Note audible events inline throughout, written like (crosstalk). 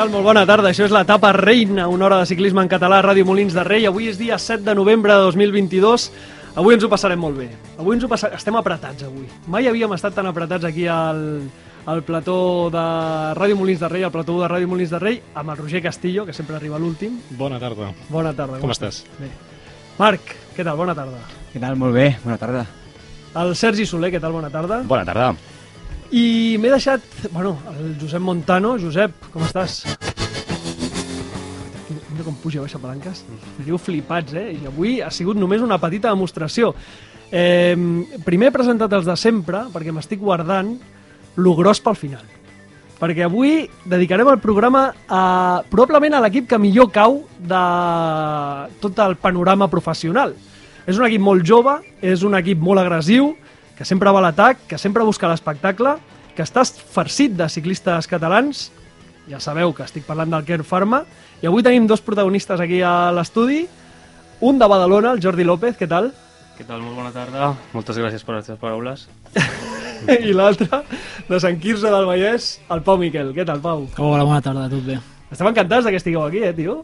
tal? Molt bona tarda. Això és l'etapa reina, una hora de ciclisme en català a Ràdio Molins de Rei. Avui és dia 7 de novembre de 2022. Avui ens ho passarem molt bé. Avui ens ho passarem... Estem apretats, avui. Mai havíem estat tan apretats aquí al, al plató de Ràdio Molins de Rei, al plató de Ràdio Molins de Rei, amb el Roger Castillo, que sempre arriba l'últim. Bona tarda. Bona tarda. Com estàs? Bé. Marc, què tal? Bona tarda. Què tal? Molt bé, bona tarda. El Sergi Soler, què tal? Bona tarda. Bona tarda. I m'he deixat, bueno, el Josep Montano. Josep, com estàs? Mira com puja baixa palanques. Diu flipats, eh? I avui ha sigut només una petita demostració. Eh, primer he presentat els de sempre, perquè m'estic guardant lo gros pel final. Perquè avui dedicarem el programa a, probablement a l'equip que millor cau de tot el panorama professional. És un equip molt jove, és un equip molt agressiu, que sempre va a l'atac, que sempre busca l'espectacle, que està farcit de ciclistes catalans, ja sabeu que estic parlant del Kern Pharma, i avui tenim dos protagonistes aquí a l'estudi, un de Badalona, el Jordi López, què tal? Què tal? Molt bona tarda. Moltes gràcies per les teves paraules. (laughs) I l'altre, de Sant Quirze del Vallès, el Pau Miquel. Què tal, Pau? Hola, bona tarda, tot bé. Estem encantats de que estigueu aquí, eh, tio?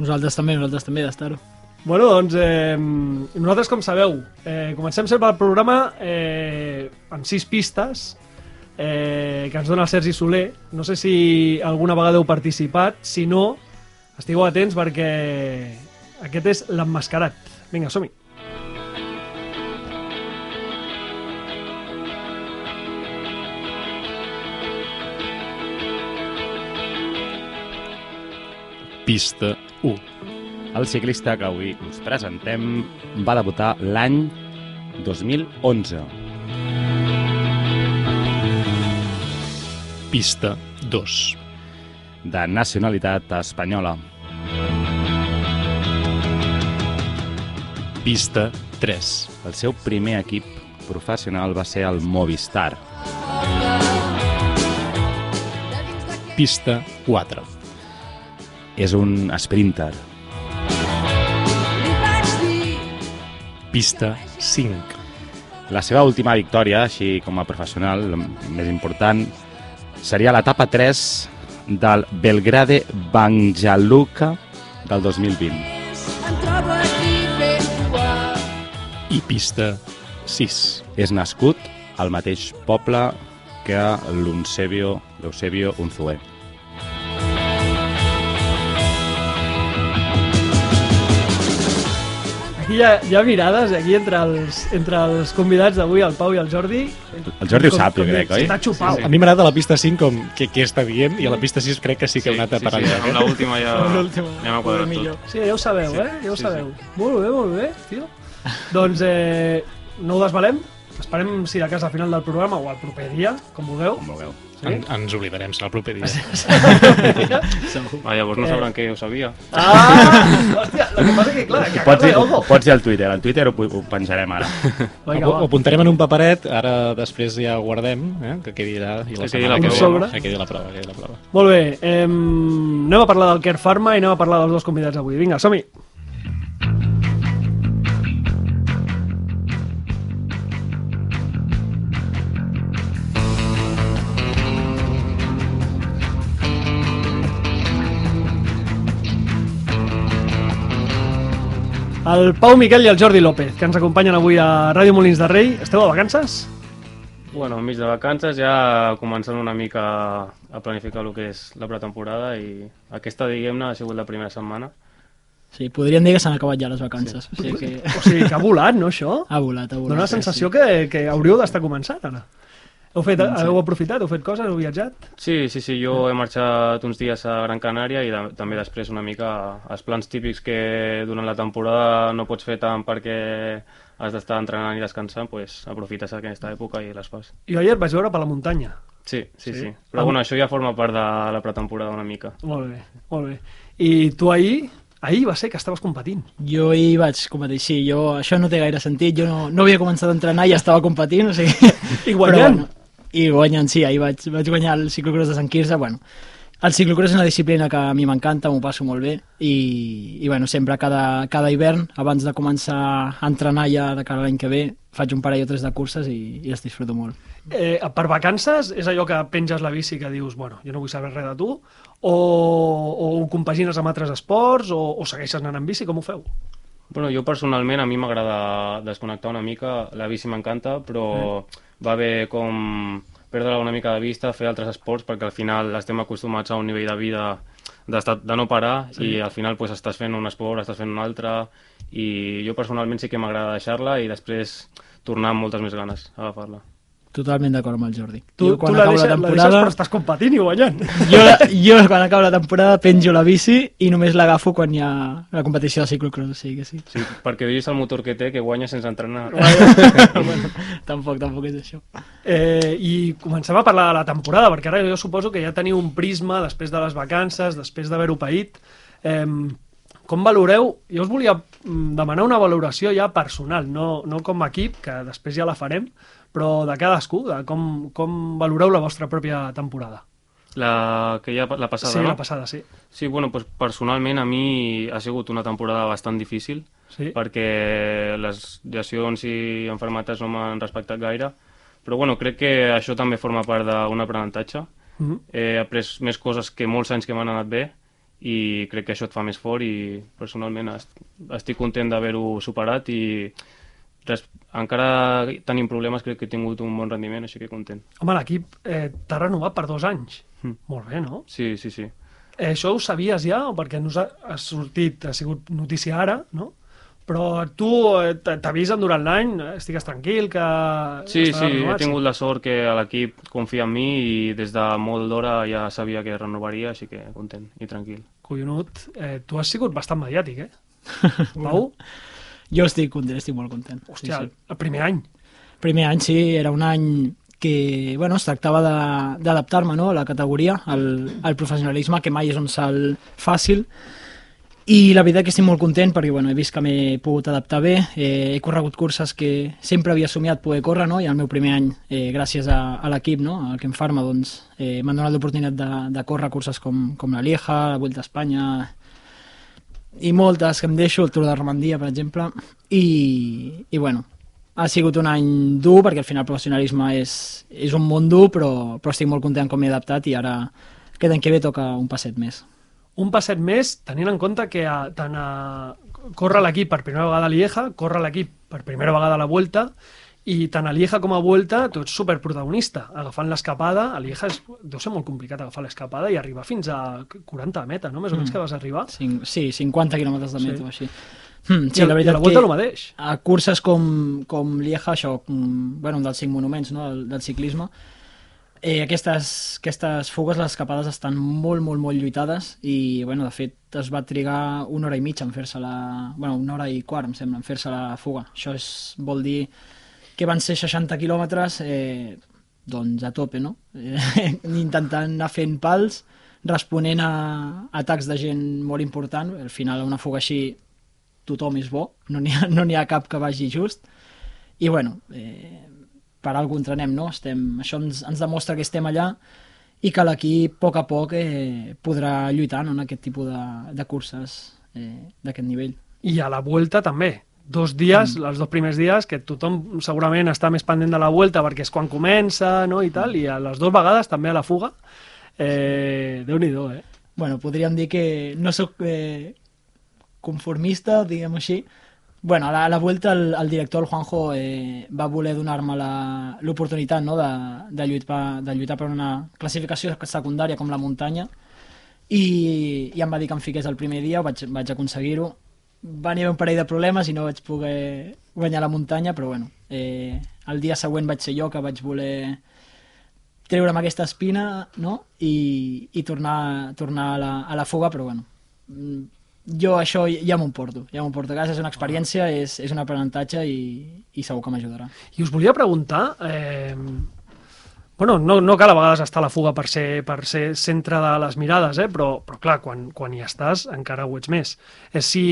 Nosaltres també, nosaltres també d'estar-ho. Bueno, doncs, eh, nosaltres, com sabeu, eh, comencem sempre el programa eh, amb sis pistes eh, que ens dona el Sergi Soler. No sé si alguna vegada heu participat. Si no, estigueu atents perquè aquest és l'emmascarat. Vinga, som-hi. Pista 1. El ciclista que avui us presentem va debutar l'any 2011. Pista 2. De nacionalitat espanyola. Pista 3. El seu primer equip professional va ser el Movistar. Pista 4. És un sprinter. Pista 5. La seva última victòria, així com a professional, més important, seria l'etapa 3 del Belgrade Banja del 2020. I pista 6. És nascut al mateix poble que l'Eusebio l'Eusebio Unzué. Aquí hi ha, hi ha mirades aquí entre els, entre els convidats d'avui, el Pau i el Jordi. El Jordi ho sap, jo crec, oi? Està xupau. A mi m'agrada la pista 5 com què, què està dient i a la pista 6 crec que sí que heu anat a sí, parar sí, amb eh? l'última ja Amb l'última. anem a quadrar tot. Sí, ja ho sabeu, Sí, eh? Ja ho sí, sabeu. Molt bé, molt bé, tio. doncs eh, no ho desvalem. Esperem, si de cas, al final del programa o al proper dia, com vulgueu. Com vulgueu. En, ens oblidarem, serà el proper dia. (laughs) Ah, llavors no sabran que jo ho sabia. Ah! Hòstia, el que passa que, clar, que Pots dir, ojo. pots dir al Twitter, al Twitter ho, ho penjarem ara. Vinga, Ho, ho apuntarem en un paperet, ara després ja ho guardem, eh? que quedi allà i Que la quedi setmana la que prova, no? que quedi la prova, que quedi la prova. Molt bé, eh, anem a parlar del Care Pharma i anem a parlar dels dos convidats avui. Vinga, som-hi. El Pau Miquel i el Jordi López, que ens acompanyen avui a Ràdio Molins de Rei. Esteu de vacances? Bueno, enmig de vacances ja començant una mica a planificar el que és la pretemporada i aquesta, diguem-ne, ha sigut la primera setmana. Sí, podríem dir que s'han acabat ja les vacances. Sí. O sigui que O sigui, que ha volat, no, això? ha volat, ha volat. Dóna la sensació que, que hauríeu d'estar començant, ara. Heu, fet, heu aprofitat, heu fet coses, heu viatjat? Sí, sí, sí, jo he marxat uns dies a Gran Canària i de, també després una mica els plans típics que durant la temporada no pots fer tant perquè has d'estar entrenant i descansant, pues, aprofites aquesta època i les fas. Jo ahir et vaig veure per la muntanya. Sí, sí, Sí? sí. Però bueno, això ja forma part de la pretemporada una mica. Molt bé, molt bé. I tu ahir, ahir va ser que estaves competint. Jo hi vaig competir, sí, jo, això no té gaire sentit, jo no, no havia començat a entrenar i ja estava competint, o sigui... I guanyant. Però, bueno, I guanyant, sí, ahir vaig, vaig guanyar el ciclocross de Sant Quirze, bueno, El ciclocross és una disciplina que a mi m'encanta, m'ho passo molt bé i, i bueno, sempre cada, cada hivern, abans de començar a entrenar ja de cara l'any que ve, faig un parell o tres de curses i, i les disfruto molt. Eh, per vacances és allò que penges la bici que dius, bueno, jo no vull saber res de tu, o, o ho compagines amb altres esports, o, o segueixes anant en bici, com ho feu? Bueno, jo personalment a mi m'agrada desconnectar una mica, la bici m'encanta, però mm. va bé com perdre una mica de vista, fer altres esports, perquè al final estem acostumats a un nivell de vida de no parar sí. i al final pues, estàs fent un esport, estàs fent un altre i jo personalment sí que m'agrada deixar-la i després tornar amb moltes més ganes a agafar-la. Totalment d'acord amb el Jordi. Tu, jo, quan tu la, deixes, la, temporada, la deixes però estàs competint i guanyant. Jo, jo quan acabo la temporada penjo la bici i només l'agafo quan hi ha la competició de ciclocross, o sigui que sí. Sí, perquè veies el motor que té que guanya sense entrenar. (laughs) bueno, tampoc, tampoc és això. Eh, I comencem a parlar de la temporada, perquè ara jo suposo que ja teniu un prisma després de les vacances, després d'haver-ho paït. Eh, com valoreu? Jo us volia mm, demanar una valoració ja personal, no, no com a equip, que després ja la farem, però de cadascú, de com, com valoreu la vostra pròpia temporada. La que ja la passada, sí, no? la passada, sí. Sí, bueno, pues personalment a mi ha sigut una temporada bastant difícil sí. perquè les lesions i enfermetats no m'han respectat gaire, però bueno, crec que això també forma part d'un aprenentatge. Uh mhm. -huh. He après més coses que molts anys que m'han anat bé i crec que això et fa més fort i personalment estic content d'haver-ho superat i res, encara tenim problemes, crec que he tingut un bon rendiment, així que content. Home, l'equip eh, t'ha renovat per dos anys. Mm. Molt bé, no? Sí, sí, sí. Eh, això ho sabies ja? Perquè no ha, ha sortit, ha sigut notícia ara, no? Però tu eh, t'avisen durant l'any, estigues tranquil, que... Sí, sí, renovat, he tingut sí. la sort que l'equip confia en mi i des de molt d'hora ja sabia que renovaria, així que content i tranquil. Collonut, eh, tu has sigut bastant mediàtic, eh? (laughs) Pau? Jo estic content, estic molt content. Hòstia, sí, sí. el primer any. Primer any, sí, era un any que bueno, es tractava d'adaptar-me no, a la categoria, al, al professionalisme, que mai és un salt fàcil, i la veritat que estic molt content perquè bueno, he vist que m'he pogut adaptar bé, eh, he corregut curses que sempre havia somiat poder córrer, no? i el meu primer any, eh, gràcies a, a l'equip, no? al Ken Pharma, doncs, eh, m'han donat l'oportunitat de, de córrer curses com, com la Lieja, la Vuelta a Espanya, i moltes que em deixo, el Tour de Romandia, per exemple, i, i bueno, ha sigut un any dur perquè al final el professionalisme és, és un món dur, però, però estic molt content com m'he adaptat i ara aquest any que ve toca un passet més. Un passet més, tenint en compte que a, tant a, corre l'equip per primera vegada a Lieja, corre l'equip per primera vegada a la Vuelta, i tant a Lieja com a Vuelta tu ets superprotagonista, agafant l'escapada a Lieja és, deu ser molt complicat agafar l'escapada i arribar fins a 40 de meta, no? Més o menys mm. que vas arribar. Cinc, sí, 50 quilòmetres de meta sí. o així. Mm, sí, I, la veritat i la Vuelta el mateix. A curses com, com Lieja, això, com, bueno, un dels cinc monuments no? del, del ciclisme, eh, aquestes, aquestes fugues, les escapades estan molt, molt, molt lluitades i, bueno, de fet es va trigar una hora i mitja en fer-se la... bueno, una hora i quart, em sembla, en fer-se la fuga. Això és, vol dir que van ser 60 quilòmetres eh, doncs a tope, no? Eh, (laughs) intentant anar fent pals, responent a atacs de gent molt important. Al final, una fuga així, tothom és bo, no n'hi ha, no ha cap que vagi just. I, bueno, eh, per alguna entrenem, no? Estem, això ens, ens demostra que estem allà i que l'equip, a poc a poc, eh, podrà lluitar no? en aquest tipus de, de curses eh, d'aquest nivell. I a la Vuelta també, dos dies, mm. els dos primers dies, que tothom segurament està més pendent de la Vuelta perquè és quan comença no, i tal, i a les dues vegades també a la fuga. Eh, Déu-n'hi-do, eh? Bueno, podríem dir que no sóc eh, conformista, diguem així. Bueno, a la, a la Vuelta el, el director, el Juanjo, eh, va voler donar-me l'oportunitat no, de, de, lluitar, de lluitar per una classificació secundària com la muntanya i, i em va dir que em fiqués el primer dia, vaig, vaig aconseguir-ho van haver un parell de problemes i no vaig poder guanyar la muntanya, però bueno, eh, el dia següent vaig ser jo que vaig voler treure'm aquesta espina no? I, i tornar, tornar a, la, a la fuga, però bueno, mm, jo això ja m'ho porto, ja m'ho porto a casa, és una experiència, és, és un aprenentatge i, i segur que m'ajudarà. I us volia preguntar, eh, Bueno, no, no cal a vegades estar a la fuga per ser, per ser centre de les mirades, eh? però, però clar, quan, quan hi estàs encara ho ets més. Eh, si,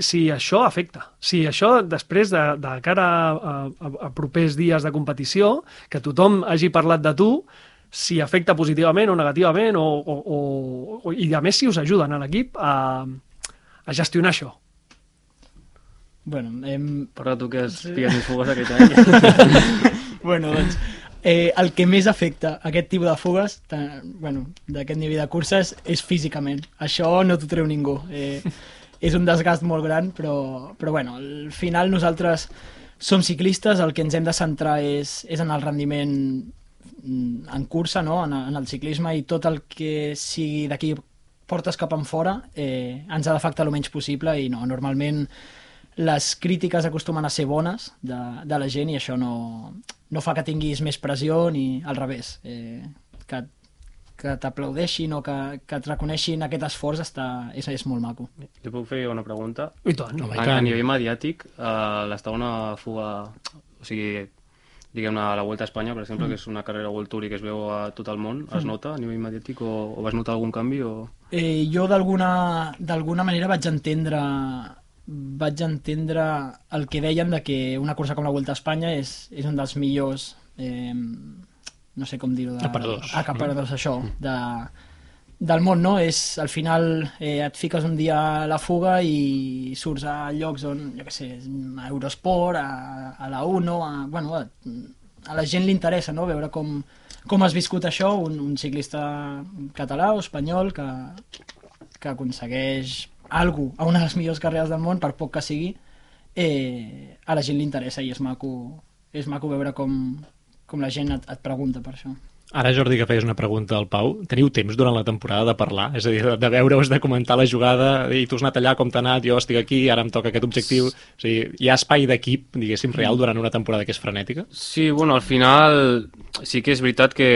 si això afecta, si això després de, de cara a, a, a propers dies de competició, que tothom hagi parlat de tu, si afecta positivament o negativament, o, o, o, o, i a més si us ajuden a l'equip a, a gestionar això. Bueno, hem... Parla tu que has pillat més fugues aquest any. (laughs) bueno, doncs, eh, el que més afecta aquest tipus de fugues, bueno, d'aquest nivell de curses, és físicament. Això no t'ho treu ningú. Eh, és un desgast molt gran, però, però bueno, al final nosaltres som ciclistes, el que ens hem de centrar és, és en el rendiment mm, en cursa, no? en, en el ciclisme, i tot el que sigui d'aquí portes cap en fora eh, ens ha d'afectar el menys possible i no, normalment les crítiques acostumen a ser bones de, de la gent i això no, no fa que tinguis més pressió ni al revés. Eh, que que t'aplaudeixin o que, que et reconeixin aquest esforç està, és, és molt maco. Li puc fer una pregunta? I tant. Home, i A, a tant. nivell mediàtic, eh, l'està una fuga... O sigui, diguem-ne, a la Volta a Espanya, per exemple, que és una carrera World Tour i que es veu a tot el món, es nota a nivell mediàtic o, o vas notar algun canvi? O... Eh, jo d'alguna d'alguna manera vaig entendre vaig entendre el que deien de que una cursa com la Volta a Espanya és, és un dels millors eh, no sé com dir-ho de- Aparadors. acaparadors això de, del món, no? És, al final eh, et fiques un dia a la fuga i surts a llocs on, jo què sé, a Eurosport, a, a la UNO, a, bueno, a, a la gent li interessa, no?, veure com, com has viscut això, un, un ciclista català o espanyol que, que aconsegueix algú a una de les millors carreres del món, per poc que sigui, eh, a la gent li interessa i és maco, és maco veure com, com la gent et, et pregunta per això. Ara, Jordi, que feies una pregunta al Pau, teniu temps durant la temporada de parlar? És a dir, de, veure-us, de comentar la jugada, i tu has anat allà, com t'ha anat, jo estic aquí, ara em toca aquest objectiu... O sigui, hi ha espai d'equip, diguéssim, real durant una temporada que és frenètica? Sí, bueno, al final sí que és veritat que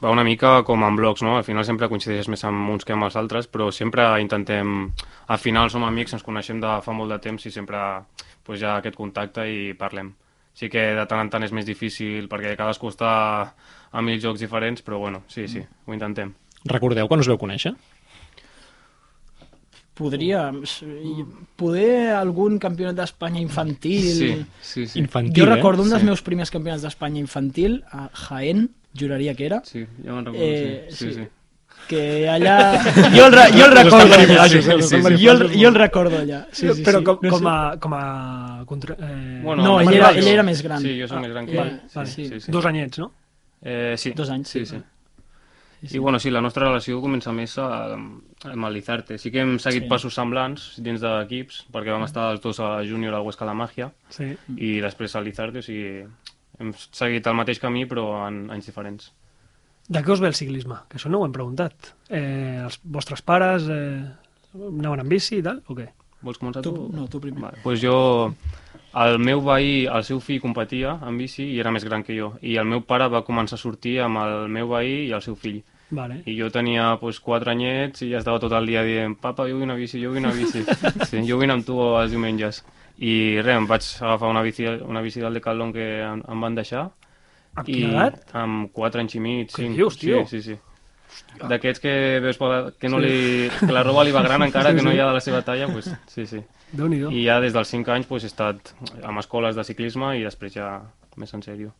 va una mica com en blocs, no? Al final sempre coincideixes més amb uns que amb els altres, però sempre intentem... Al final som amics, ens coneixem de fa molt de temps i sempre pues, hi ha aquest contacte i parlem. Sí que de tant en tant és més difícil perquè cadascú està a mil jocs diferents, però bueno, sí, sí, ho intentem. Recordeu quan us veu conèixer? Podria... Poder algun campionat d'Espanya infantil... Sí, sí, sí. Infantil, Jo recordo un dels Sí. meus primers campionats d'Espanya infantil, a Jaén, juraria que era, Sí, ja me'n recordo, Eh, sí, sí, sí. sí. Que allà... (laughs) Jo el, jo el recordo allà. Sí, sí, sí, sí. Jo, el, jo el recordo allà. Sí, sí, però sí. com, No com, sé. a, com a... Contra, eh... Bueno, No, ell era- ell era més gran. Sí, jo soc més gran que Ah, ell. vale, Sí, sí. sí, sí. Dos anyets, no? Eh, sí. Dos anys. Sí, sí. Sí, sí. I bueno, sí, la nostra relació comença més a, amb el Lizarte. Sí que hem seguit Sí. passos semblants dins d'equips, perquè vam estar els dos a júnior al Huesca la Màgia Sí. i després al Lizarte, o sigui, hem seguit el mateix camí però en anys diferents. De què us ve el ciclisme? Que això no ho hem preguntat. Eh, els vostres pares eh, anaven en bici i tal, o què? Vols començar tu? Tu, no, tu primer. Vale. Pues jo, el meu veí, el seu fill competia en bici i era més gran que jo. I el meu pare va començar a sortir amb el meu veí i el seu fill. Vale. I jo tenia pues, quatre anyets i ja estava tot el dia dient papa, jo vull una bici, jo vull una bici. (laughs) Sí, jo vull anar amb tu els diumenges. I res, em vaig agafar una bici, una bici del Decathlon que em, em van deixar. Amb I quina edat? amb quatre anys i mig, Què cinc. dius, tio? Sí, sí, sí. D'aquests que veus que, no li, que la roba li va gran encara, que no hi ha de la seva talla, pues, sí, sí. Déu-n'hi-do. I ja des dels 5 anys pues, he estat amb escoles de ciclisme i després ja més en sèrio.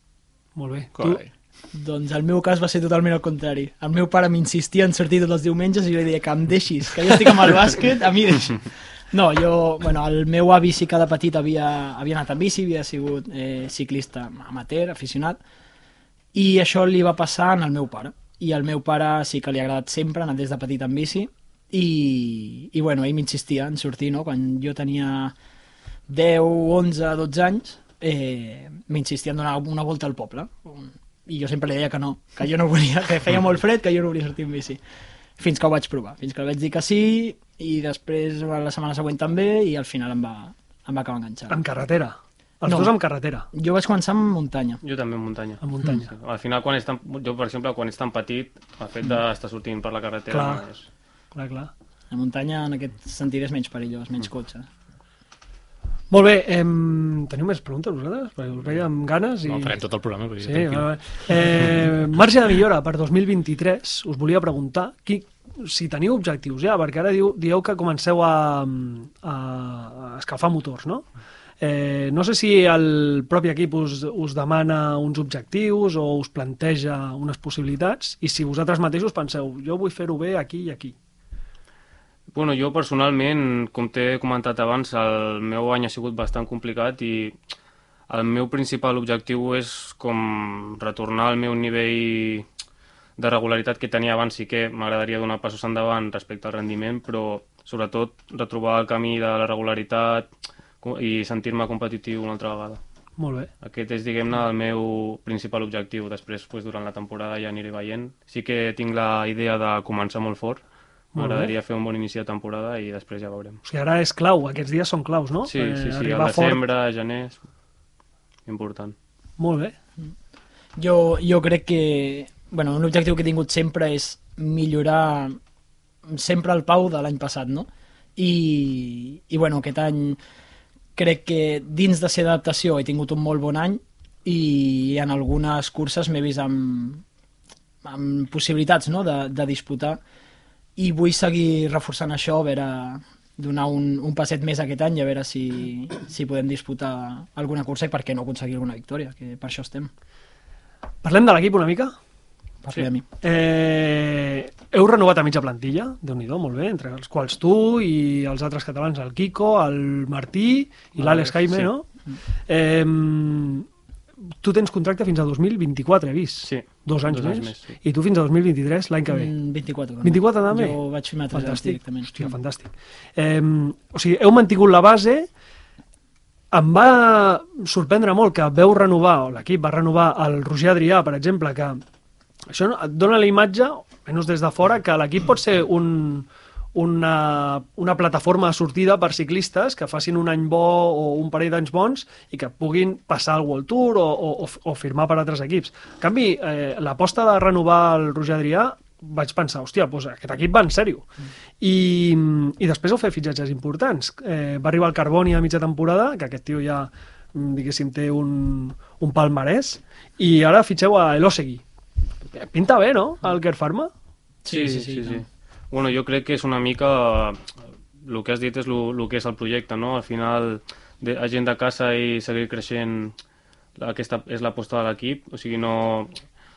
Molt bé. Carai. Doncs el meu cas va ser totalment al contrari. El meu pare m'insistia en sortir tots els diumenges i jo li deia que em deixis, que jo estic amb el bàsquet, a mi deixi. (laughs) No, jo, bueno, el meu avi sí que de petit havia, havia anat amb bici, havia sigut eh, ciclista amateur, aficionat, i això li va passar en el meu pare. I al meu pare sí que li ha agradat sempre, anat des de petit amb bici, i, i bueno, ell m'insistia en sortir, no? Quan jo tenia 10, 11, 12 anys, eh, m'insistia en donar una volta al poble. I jo sempre li deia que no, que jo no volia, que feia molt fred, que jo no volia sortir amb bici. Fins que ho vaig provar, fins que vaig dir que sí, i després la setmana següent també, i al final em va, em va acabar enganxant. En carretera. Els No. dos en carretera. Jo vaig començar amb muntanya. Jo també en muntanya. En muntanya. Sí. Al final, quan ets tan, jo, per exemple, quan ets tan petit, el fet d'estar sortint per la carretera Clar. no és... Clar, clar. La muntanya, en aquest sentit, és menys perillós, menys cotxe. Molt bé, em... teniu més preguntes vosaltres? Perquè us veia amb ganes i... No, farem tot el programa. Perquè Sí. Eh, marge de millora per 2023, us volia preguntar qui, si teniu objectius ja, perquè ara diu, dieu que comenceu a, a, a escalfar motors, no? Eh, no sé si el propi equip us, us demana uns objectius o us planteja unes possibilitats i si vosaltres mateixos penseu, jo vull fer-ho bé aquí i aquí. Bueno, jo personalment, com t'he comentat abans, el meu any ha sigut bastant complicat i el meu principal objectiu és com retornar al meu nivell de regularitat que tenia abans. Sí que m'agradaria donar passos endavant respecte al rendiment, però sobretot retrobar el camí de la regularitat i sentir-me competitiu una altra vegada. Molt bé. Aquest és, diguem-ne, el meu principal objectiu. Després, pues, durant la temporada ja aniré veient. Sí que tinc la idea de començar molt fort. M'agradaria fer un bon inici de temporada i després ja veurem. O sigui, ara és clau, aquests dies són claus, no? Sí, sí, sí, arribar al desembre, a gener, és important. Fort. Molt bé. Jo, jo crec que bueno, un objectiu que he tingut sempre és millorar sempre el Pau de l'any passat, no? I, I, bueno, aquest any crec que dins de ser d'adaptació he tingut un molt bon any i en algunes curses m'he vist amb, amb possibilitats no? de, de disputar i vull seguir reforçant això, a veure, donar un, un passet més aquest any i a veure si, si podem disputar alguna cursa i per què no aconseguir alguna victòria, que per això estem. Parlem de l'equip una mica? Parli Sí. Eh, heu renovat a mitja plantilla, déu nhi molt bé, entre els quals tu i els altres catalans, el Kiko, el Martí i l'Àlex Jaime, sí. no? Eh, tu tens contracte fins a 2024, he vist. Sí, Dos anys dos anys més. més, sí. I tu fins a 2023, l'any que ve. Mm, 24 també. 24 també? Jo vaig firmar tres anys directament. Hòstia, fantàstic. Eh, o sigui, heu mantingut la base, em va sorprendre molt que veu renovar, o l'equip va renovar el Roger Adrià, per exemple, que això et dona la imatge, almenys des de fora, que l'equip pot ser un, una, una plataforma de sortida per ciclistes que facin un any bo o un parell d'anys bons i que puguin passar al World Tour o, o, o- firmar per altres equips. En canvi, eh, l'aposta de renovar el Roger Adrià vaig pensar, hòstia, doncs aquest equip va en sèrio. I, I després heu fet fitxatges importants. Eh, va arribar el Carboni a mitja temporada, que aquest tio ja, mm, diguéssim, té un, un palmarès, i ara fitxeu a Elosegui. Pinta bé, no?, el Kerr Pharma? Sí, sí, sí, no. Bueno, jo crec que és una mica... El que has dit és el que és el projecte, no? Al final, de, a gent de casa i seguir creixent, aquesta és l'aposta de l'equip. O sigui, no,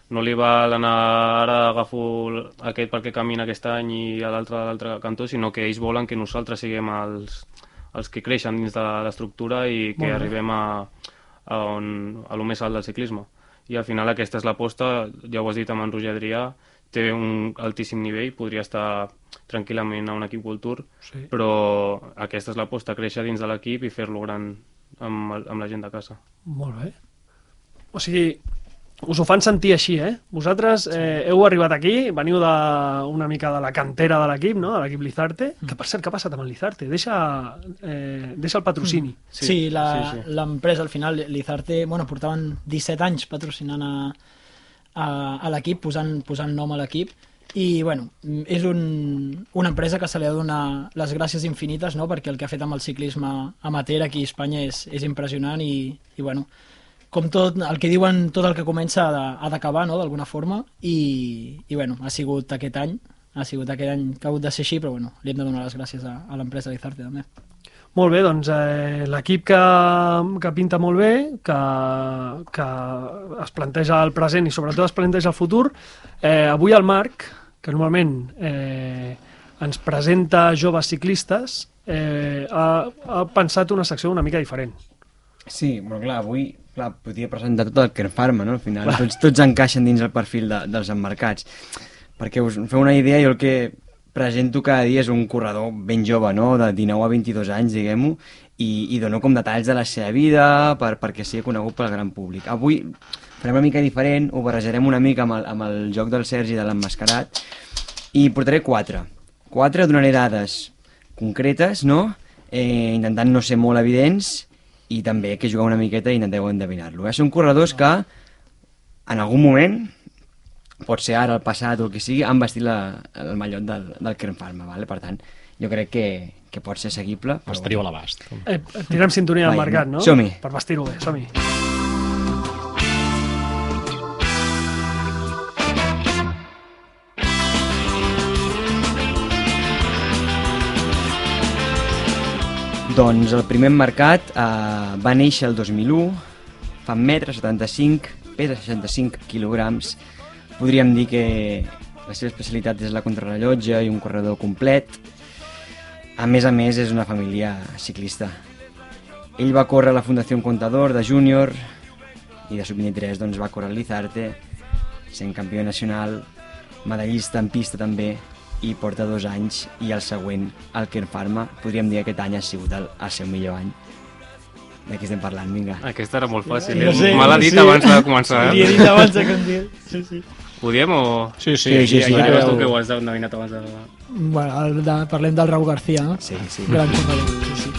no li val anar ara agafo aquest perquè camina aquest any i a l'altre a l'altre cantó, sinó que ells volen que nosaltres siguem els, els que creixen dins de l'estructura i que arribem a, a, on, a lo més alt del ciclisme. I al final aquesta és l'aposta, ja ho has dit amb en Roger Adrià, té un altíssim nivell, podria estar tranquil·lament a un equip World Tour, Sí. però aquesta és l'aposta, créixer dins de l'equip i fer-lo gran amb, amb la gent de casa. Molt bé. O sigui, us ho fan sentir així, eh? Vosaltres eh, heu arribat aquí, veniu de, una mica de la cantera de l'equip, no?, de l'equip Lizarte, que per cert, què ha passat amb el Lizarte? Deixa, eh, deixa el patrocini. Sí, sí la- sí, sí. l'empresa al final, Lizarte, bueno, portaven 17 anys patrocinant a, a, a l'equip, posant, posant nom a l'equip, i bueno, és un, una empresa que se li ha de donar les gràcies infinites, no?, perquè el que ha fet amb el ciclisme amateur aquí a Espanya és, és impressionant i, i bueno, com tot, el que diuen, tot el que comença ha d'acabar, no?, d'alguna forma, i, i bueno, ha sigut aquest any, ha sigut aquest any que ha hagut de ser així, però bueno, li hem de donar les gràcies a, a l'empresa Lizarte també. Molt bé, doncs eh, l'equip que, que pinta molt bé, que, que es planteja el present i sobretot es planteja el futur. Eh, avui el Marc, que normalment eh, ens presenta joves ciclistes, eh, ha, ha pensat una secció una mica diferent. Sí, però clar, avui clar, podia presentar tot el Care Pharma, no? Al final, tots, tots encaixen dins el perfil de, dels emmarcats. Perquè us feu una idea, jo el que presento cada dia és un corredor ben jove, no? De 19 a 22 anys, diguem-ho, i, i dono com detalls de la seva vida per, perquè sigui conegut pel gran públic. Avui farem una mica diferent, ho barrejarem una mica amb el, amb el joc del Sergi de l'emmascarat, i portaré quatre. Quatre donaré dades concretes, no? Eh, intentant no ser molt evidents i també que jugueu una miqueta i intenteu endevinar-lo. Eh? Són corredors que en algun moment, pot ser ara, al passat o el que sigui, han vestit la, el mallot del, del Kern Pharma, vale? per tant, jo crec que, que pot ser seguible. Els teniu a l'abast. Eh, tirem sintonia al mercat, no? som-hi. Per vestir-ho bé, som-hi. Doncs el primer mercat eh, va néixer el 2001, fa 1,75 m, pesa 65 quilograms. Podríem dir que la seva especialitat és la contrarrellotge i un corredor complet. A més a més, és una família ciclista. Ell va córrer a la Fundació Contador de júnior i de sub-23 doncs, va córrer a l'Izarte, sent campió nacional, medallista en pista també, i porta dos anys i el següent, el Ken Pharma, podríem dir que aquest any ha sigut el, el seu millor any. De qui estem parlant, vinga. Aquesta era molt fàcil. Ja eh? sé, Me l'ha dit sí. abans de començar. Li he Eh? dit abans de digués. Sí, sí. Ho diem o...? Sí, sí, Sí, sí, sí, ja veus tu que ho has endevinat abans de... Bueno, el de, parlem del Raúl García, no? Sí, sí. Gran sí, sí.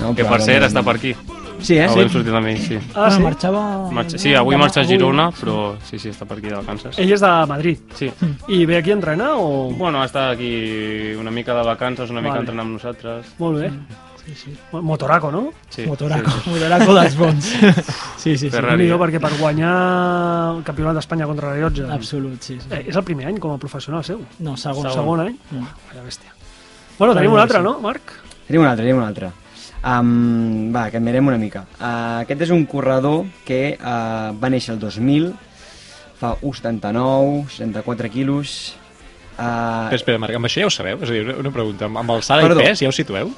No, Que per cert està per aquí. Sí, eh? Avui hem Sí. sortit amb ell, sí. Ah, sí? Bueno, marxava... Marxa, sí, avui demà- marxa a Girona, però sí, sí, està per aquí de vacances. Ell és de Madrid. Sí. I ve aquí a entrenar o...? Bueno, està aquí una mica de vacances, una mica Vale. entrenant amb nosaltres. Molt bé. Sí, sí. Motoraco, no? Sí, Motoraco, Sí, sí. Motoraco dels bons. (laughs) Sí, sí, sí. Ferrari. Déu-n'hi-do, perquè per guanyar el campionat d'Espanya contra rellotge... Absolut, sí. sí. Eh, és el primer any com a professional seu. No, segon. El segon any. Mm. Vaya bèstia. Bueno, tenim un altre, no, Marc? Tenim un altre, tenim un altre. Um, va, que mirem una mica. Uh, aquest és un corredor que uh, va néixer el 2000, fa 1,79, 64 quilos... Uh, Espera, espera, Marc, amb això ja ho sabeu? És a dir, una- pregunta, amb- amb alçada Perdó. i pes ja ho situeu?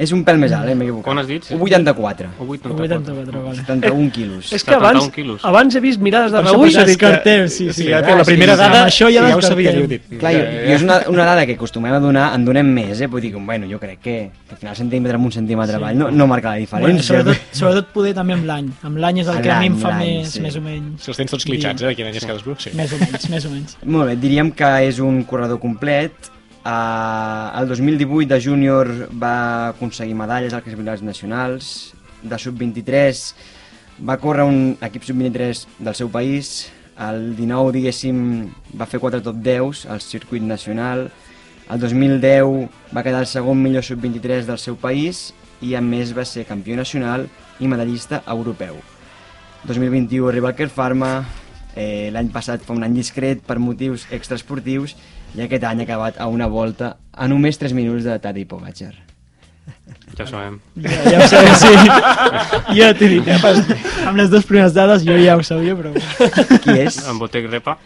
És un pèl més alt, eh? m'he equivocat. Quan has dit? 1,84. O 8, 84, vale. 71 quilos. (laughs) És que abans, 71 quilos. abans he vist mirades de Per això Descartem, sí, sí. ja, Ah, que la sí, primera sí, dada això ja ja ho sabia, jo dit. Clar, jo, jo és una, una dada que acostumem a donar, en donem més, eh? Vull dir que, bueno, jo crec que, que al final centímetre amb un centímetre Sí. avall no, no marca la Bueno, diferència. sobretot, sobretot poder també amb l'any. Amb l'any és el que a mi em fa més, sí. més o menys. Si els tens tots clitxats, eh? Quin any és cadascú? Sí. Més o menys, més o menys. Molt bé, diríem que és un corredor complet. Uh, el 2018 de júnior va aconseguir medalles als campionats nacionals. De sub-23 va córrer un equip sub-23 del seu país. El 19, diguéssim, va fer 4 top 10 al circuit nacional. El 2010 va quedar el segon millor sub-23 del seu país i a més va ser campió nacional i medallista europeu. 2021 arriba el Care Pharma, eh, l'any passat fa un any discret per motius extraesportius i aquest any ha acabat a una volta a només 3 minuts de Tadej Pogacar. Ja ho sabem. Ja, ja ho sabia, sí. (laughs) Ja t'he dit, eh? amb les dues primeres dades jo ja ho sabia, però... Qui és? En Botec Repa.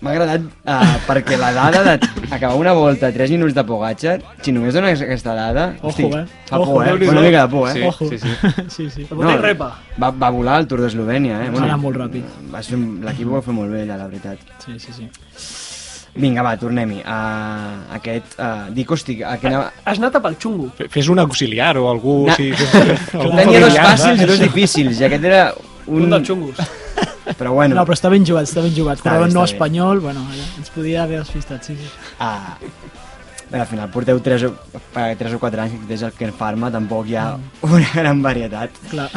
M'ha agradat uh, perquè la dada d'acabar una volta a 3 minuts de Pogacar, si només dones aquesta dada, Ojo, eh? fa Ojo, por, eh? Una mica de por, eh? Sí, Ojo. sí, sí. (laughs) sí, sí. Repa. Va, va volar el Tour d'Eslovènia, eh? Va anar molt ràpid. Va ser L'equip ho va fer molt bé, allà, la veritat. Sí, sí, sí. Vinga, va, tornem-hi. Uh, aquest... Uh, dic, hosti, a que anava... Has anat a pel xungo. Fe- Fes un auxiliar o algú... Na- Sí, (laughs) algú Tenia dos fàcils i dos difícils, i aquest era un... Un dels xungos. (laughs) Però bueno, No, però està ben jugat, està ben jugat. Està Però bé, no bé. espanyol, bueno, ens podia haver despistat, sí, sí. ah, bé, al final porteu 3 o, 3 o 4 anys que des el Ken Pharma, tampoc hi ha una gran varietat. Clar.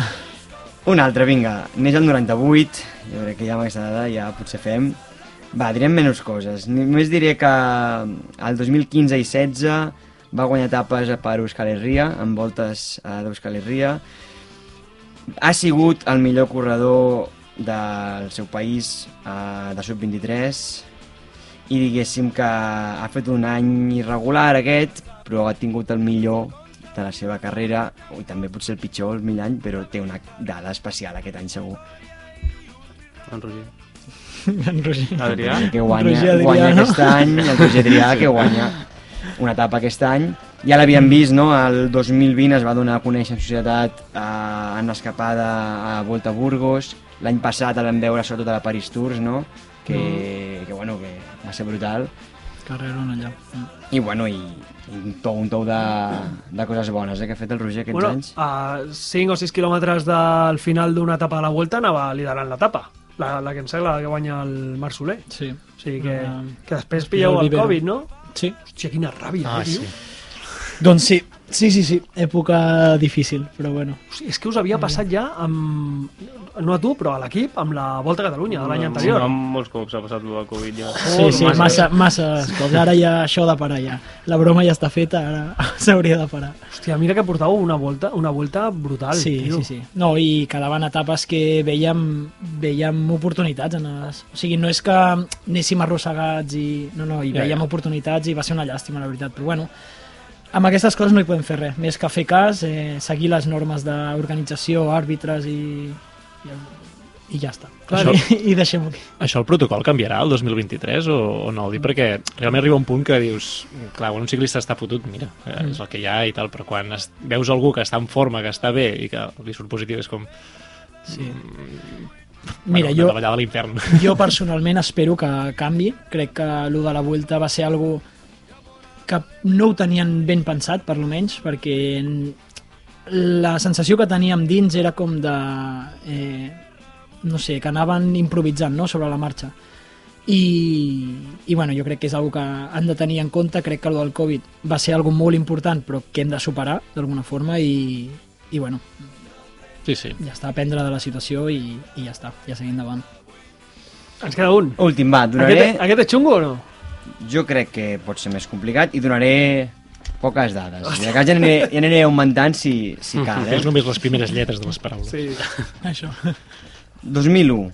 Un altre, vinga, neix el 98, jo crec que ja amb aquesta dada ja potser fem. Va, direm menys coses. Només diré que el 2015 i 16 va guanyar etapes per Euskal Herria, en voltes d'Euskal Herria. Ha sigut el millor corredor del seu país eh, de sub-23 i diguéssim que ha fet un any irregular aquest, però ha tingut el millor de la seva carrera, i també potser el pitjor, el millor any, però té una dada especial aquest any segur. En Roger. (laughs) En Roger. Adrià. que guanya, Roger Adrià, guanya no? aquest any, el Roger Adrià, que guanya una etapa aquest any. Ja l'havíem vist, no? El 2020 es va donar a conèixer en societat eh, en escapada a Volta a Burgos. L'any passat el vam veure sobretot a la Paris Tours, no? Que, que, bueno, que va ser brutal. Carrera allà. Mm. I, bueno, i, i un tou, un tou de, de coses bones eh, que ha fet el Roger aquests Bueno, anys. a 5 o 6 quilòmetres del final d'una etapa de la Vuelta anava liderant l'etapa. La, la que em sembla que guanya el Marc Soler. Sí. O sigui que, que després pilleu el. Covid, no? Sí. Hòstia, quina ràbia, Ah, eh, tio. sí. Doncs sí, sí, sí, sí. Època difícil, però bueno. És que us havia passat ja amb... No a tu, però a l'equip, amb la Volta a Catalunya de l'any anterior. Amb molts cops ha passat el del Covid ja. Sí, sí, massa, massa cops. Ara ja això ha de parar ja. La broma ja està feta, ara (laughs) s'hauria de parar. Hòstia, mira que portàveu una volta, una volta brutal, Sí, tio. sí, sí. No, i quedaven etapes que veiem, veiem oportunitats. En les... O sigui, no és que anéssim arrossegats i... No, no, Ja, veiem ja. oportunitats i va ser una llàstima, la veritat. Però bueno, amb aquestes coses no hi podem fer res, més que fer cas, eh, seguir les normes d'organització, àrbitres i, i, i ja està. Clar, Això- i, i deixem-ho aquí. Això el protocol canviarà el 2023 o, o no? Dic perquè realment arriba un punt que dius, clar, quan un ciclista està fotut, mira, eh, és el que hi ha i tal, però quan es, veus algú que està en forma, que està bé i que li surt positiu, és com... Sí. Bueno, Mira, una jo, jo personalment espero que canvi. Crec que el de la Vuelta va ser algo que no ho tenien ben pensat, per lo menys, perquè la sensació que teníem dins era com de... Eh, no sé, que anaven improvisant no? sobre la marxa. I, I bueno, jo crec que és algo que han de tenir en compte. Crec que el del Covid va ser algo molt important, però que hem de superar d'alguna forma i, i bueno, Sí, sí. ja està, aprendre de la situació i, i ja està, ja seguim endavant. Ens queda un. Últim, va, donaré... Aquest, aquest és xungo o no? Jo crec que pot ser més complicat i donaré poques dades. I de cas ja aniré, ja aniré augmentant si, si cal. És Eh? només les primeres lletres de les paraules. Sí. (laughs) Això. 2001.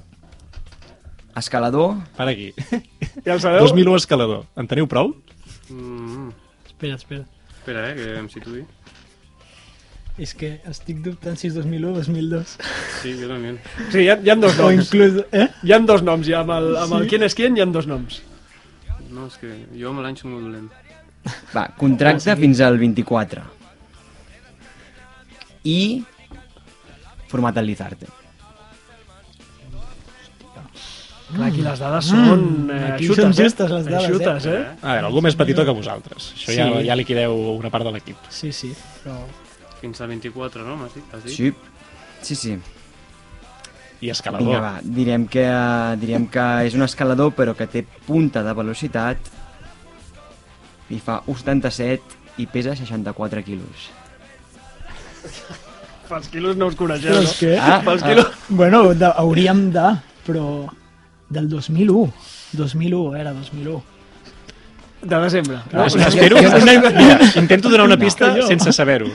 Escalador. Per aquí. Ja ho sabeu? 2001 escalador. En teniu prou? Mm, Espera, espera. espera, eh, que em situï. És que estic dubtant si és 2001 o 2002. Sí, jo també. Sí, hi ha, hi ha dos O noms. inclús... Eh? Hi ha dos noms, ja. Amb el, amb el Sí? quién és quién hi ha dos noms. No, és que jo amb l'any soc molt dolent. Va, contracte fins al 24. I format al Lizarte. Clar, aquí les dades són eh, aquí eixutes, són eh? justes les dades, Eixutes, eh? A veure, algú més petitó que vosaltres. Això ja, Sí. ja liquideu una part de l'equip. Sí, sí, però... Fins al 24, no? M'has dit? Has dit? Sí, sí, sí. I escalador. Vinga, va, direm que, direm que és un escalador però que té punta de velocitat i fa 1,77 i pesa 64 quilos. Pels quilos no us coneixeu, Però no? és que... Ah, Pels ah, quilos... Bueno, de, hauríem de, però... Del 2001. 2001, era 2001. De desembre. No, jo- espero, jo- mira, intento donar una pista jo. sense saber-ho.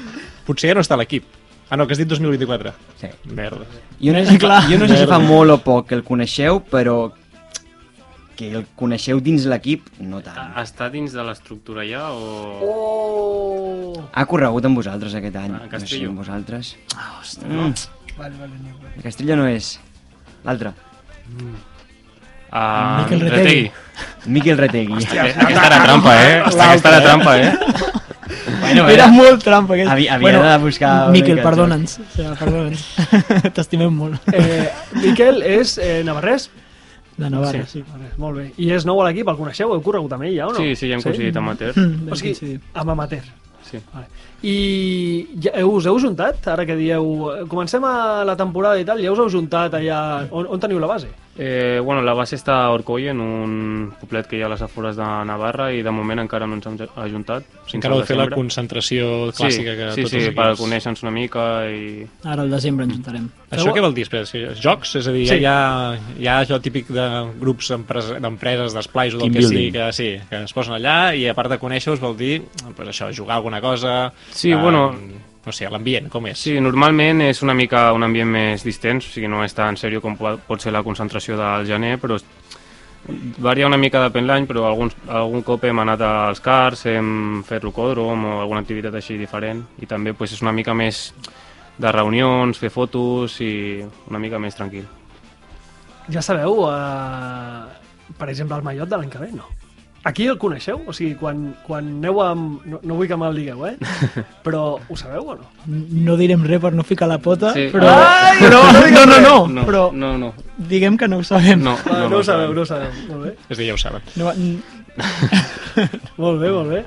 Potser ja no està a l'equip. Ah, no, que has dit 2024. Sí. Merda. Jo no sé, si Clar. jo no sé si fa Merda. molt o poc que el coneixeu, però que el coneixeu dins l'equip, no tant. Està dins de l'estructura ja o... Oh! Ha corregut amb vosaltres aquest any. Ah, no sé, Castillo. amb vosaltres. Ah, ostres. Mm. Vale, vale, no. El Castillo no és. L'altre. Ah, Miquel Retegui. Miquel Retegui. Aquesta era trampa, eh? Aquesta era trampa, eh? (laughs) bueno, Era molt trampa aquest. Havia- havia de buscar Miquel, perdona'ns. O sigui, perdona'ns. (laughs) T'estimem molt. Eh, Miquel és eh, navarrès? De Navarra, Sí. sí. Vale, molt bé. I és nou a l'equip, el coneixeu? Heu corregut amb ell ja o no? Sí, sí, ja hem coincidit amateur. Mm, O sigui, sí. amb amateur. Sí. Vale. I ja, us heu juntat, ara que dieu... Comencem a la temporada i tal, ja us heu juntat allà... On, on teniu la base? Eh, bueno, la base està a Orcoll, en un poblet que hi ha a les afores de Navarra, i de moment encara no ens hem ajuntat. Encara heu de fer la concentració clàssica que sí, tots sí, els sí, per equips... conèixer-nos una mica i... Ara al desembre ens juntarem. Això què vol dir? Espera, si- jocs? És a dir, Sí. sí. hi, ha, hi ha allò típic de grups empres- d'empreses, d'esplais o del Team que sigui, building. que, sí, que es posen allà i a part de conèixer-vos vol dir pues això, jugar alguna cosa... Sí, eh, bueno- No sé, l'ambient, com és? Sí, normalment és una mica un ambient més distens, o sigui, no és tan seriós com pot ser la concentració del gener, però varia una mica depèn l'any, però alguns, algun cop hem anat als cars, hem fet rocòdrom o alguna activitat així diferent, i també pues, és una mica més de reunions, fer fotos i una mica més tranquil. Ja sabeu, eh, per exemple, el mallot de l'any que ve, no? Aquí el coneixeu? O sigui, quan, quan aneu amb... No, no vull que me'l digueu, eh? (laughs) Però ho sabeu o no? No direm res per no ficar la pota, Sí. però... Ai, però no no, no, no, No, però no, no, diguem que no ho sabem. no, Va, no, ho sabeu, sabem. no ho sabeu. Molt bé, És a dir, ja ho saben. No, (laughs) molt bé, molt bé.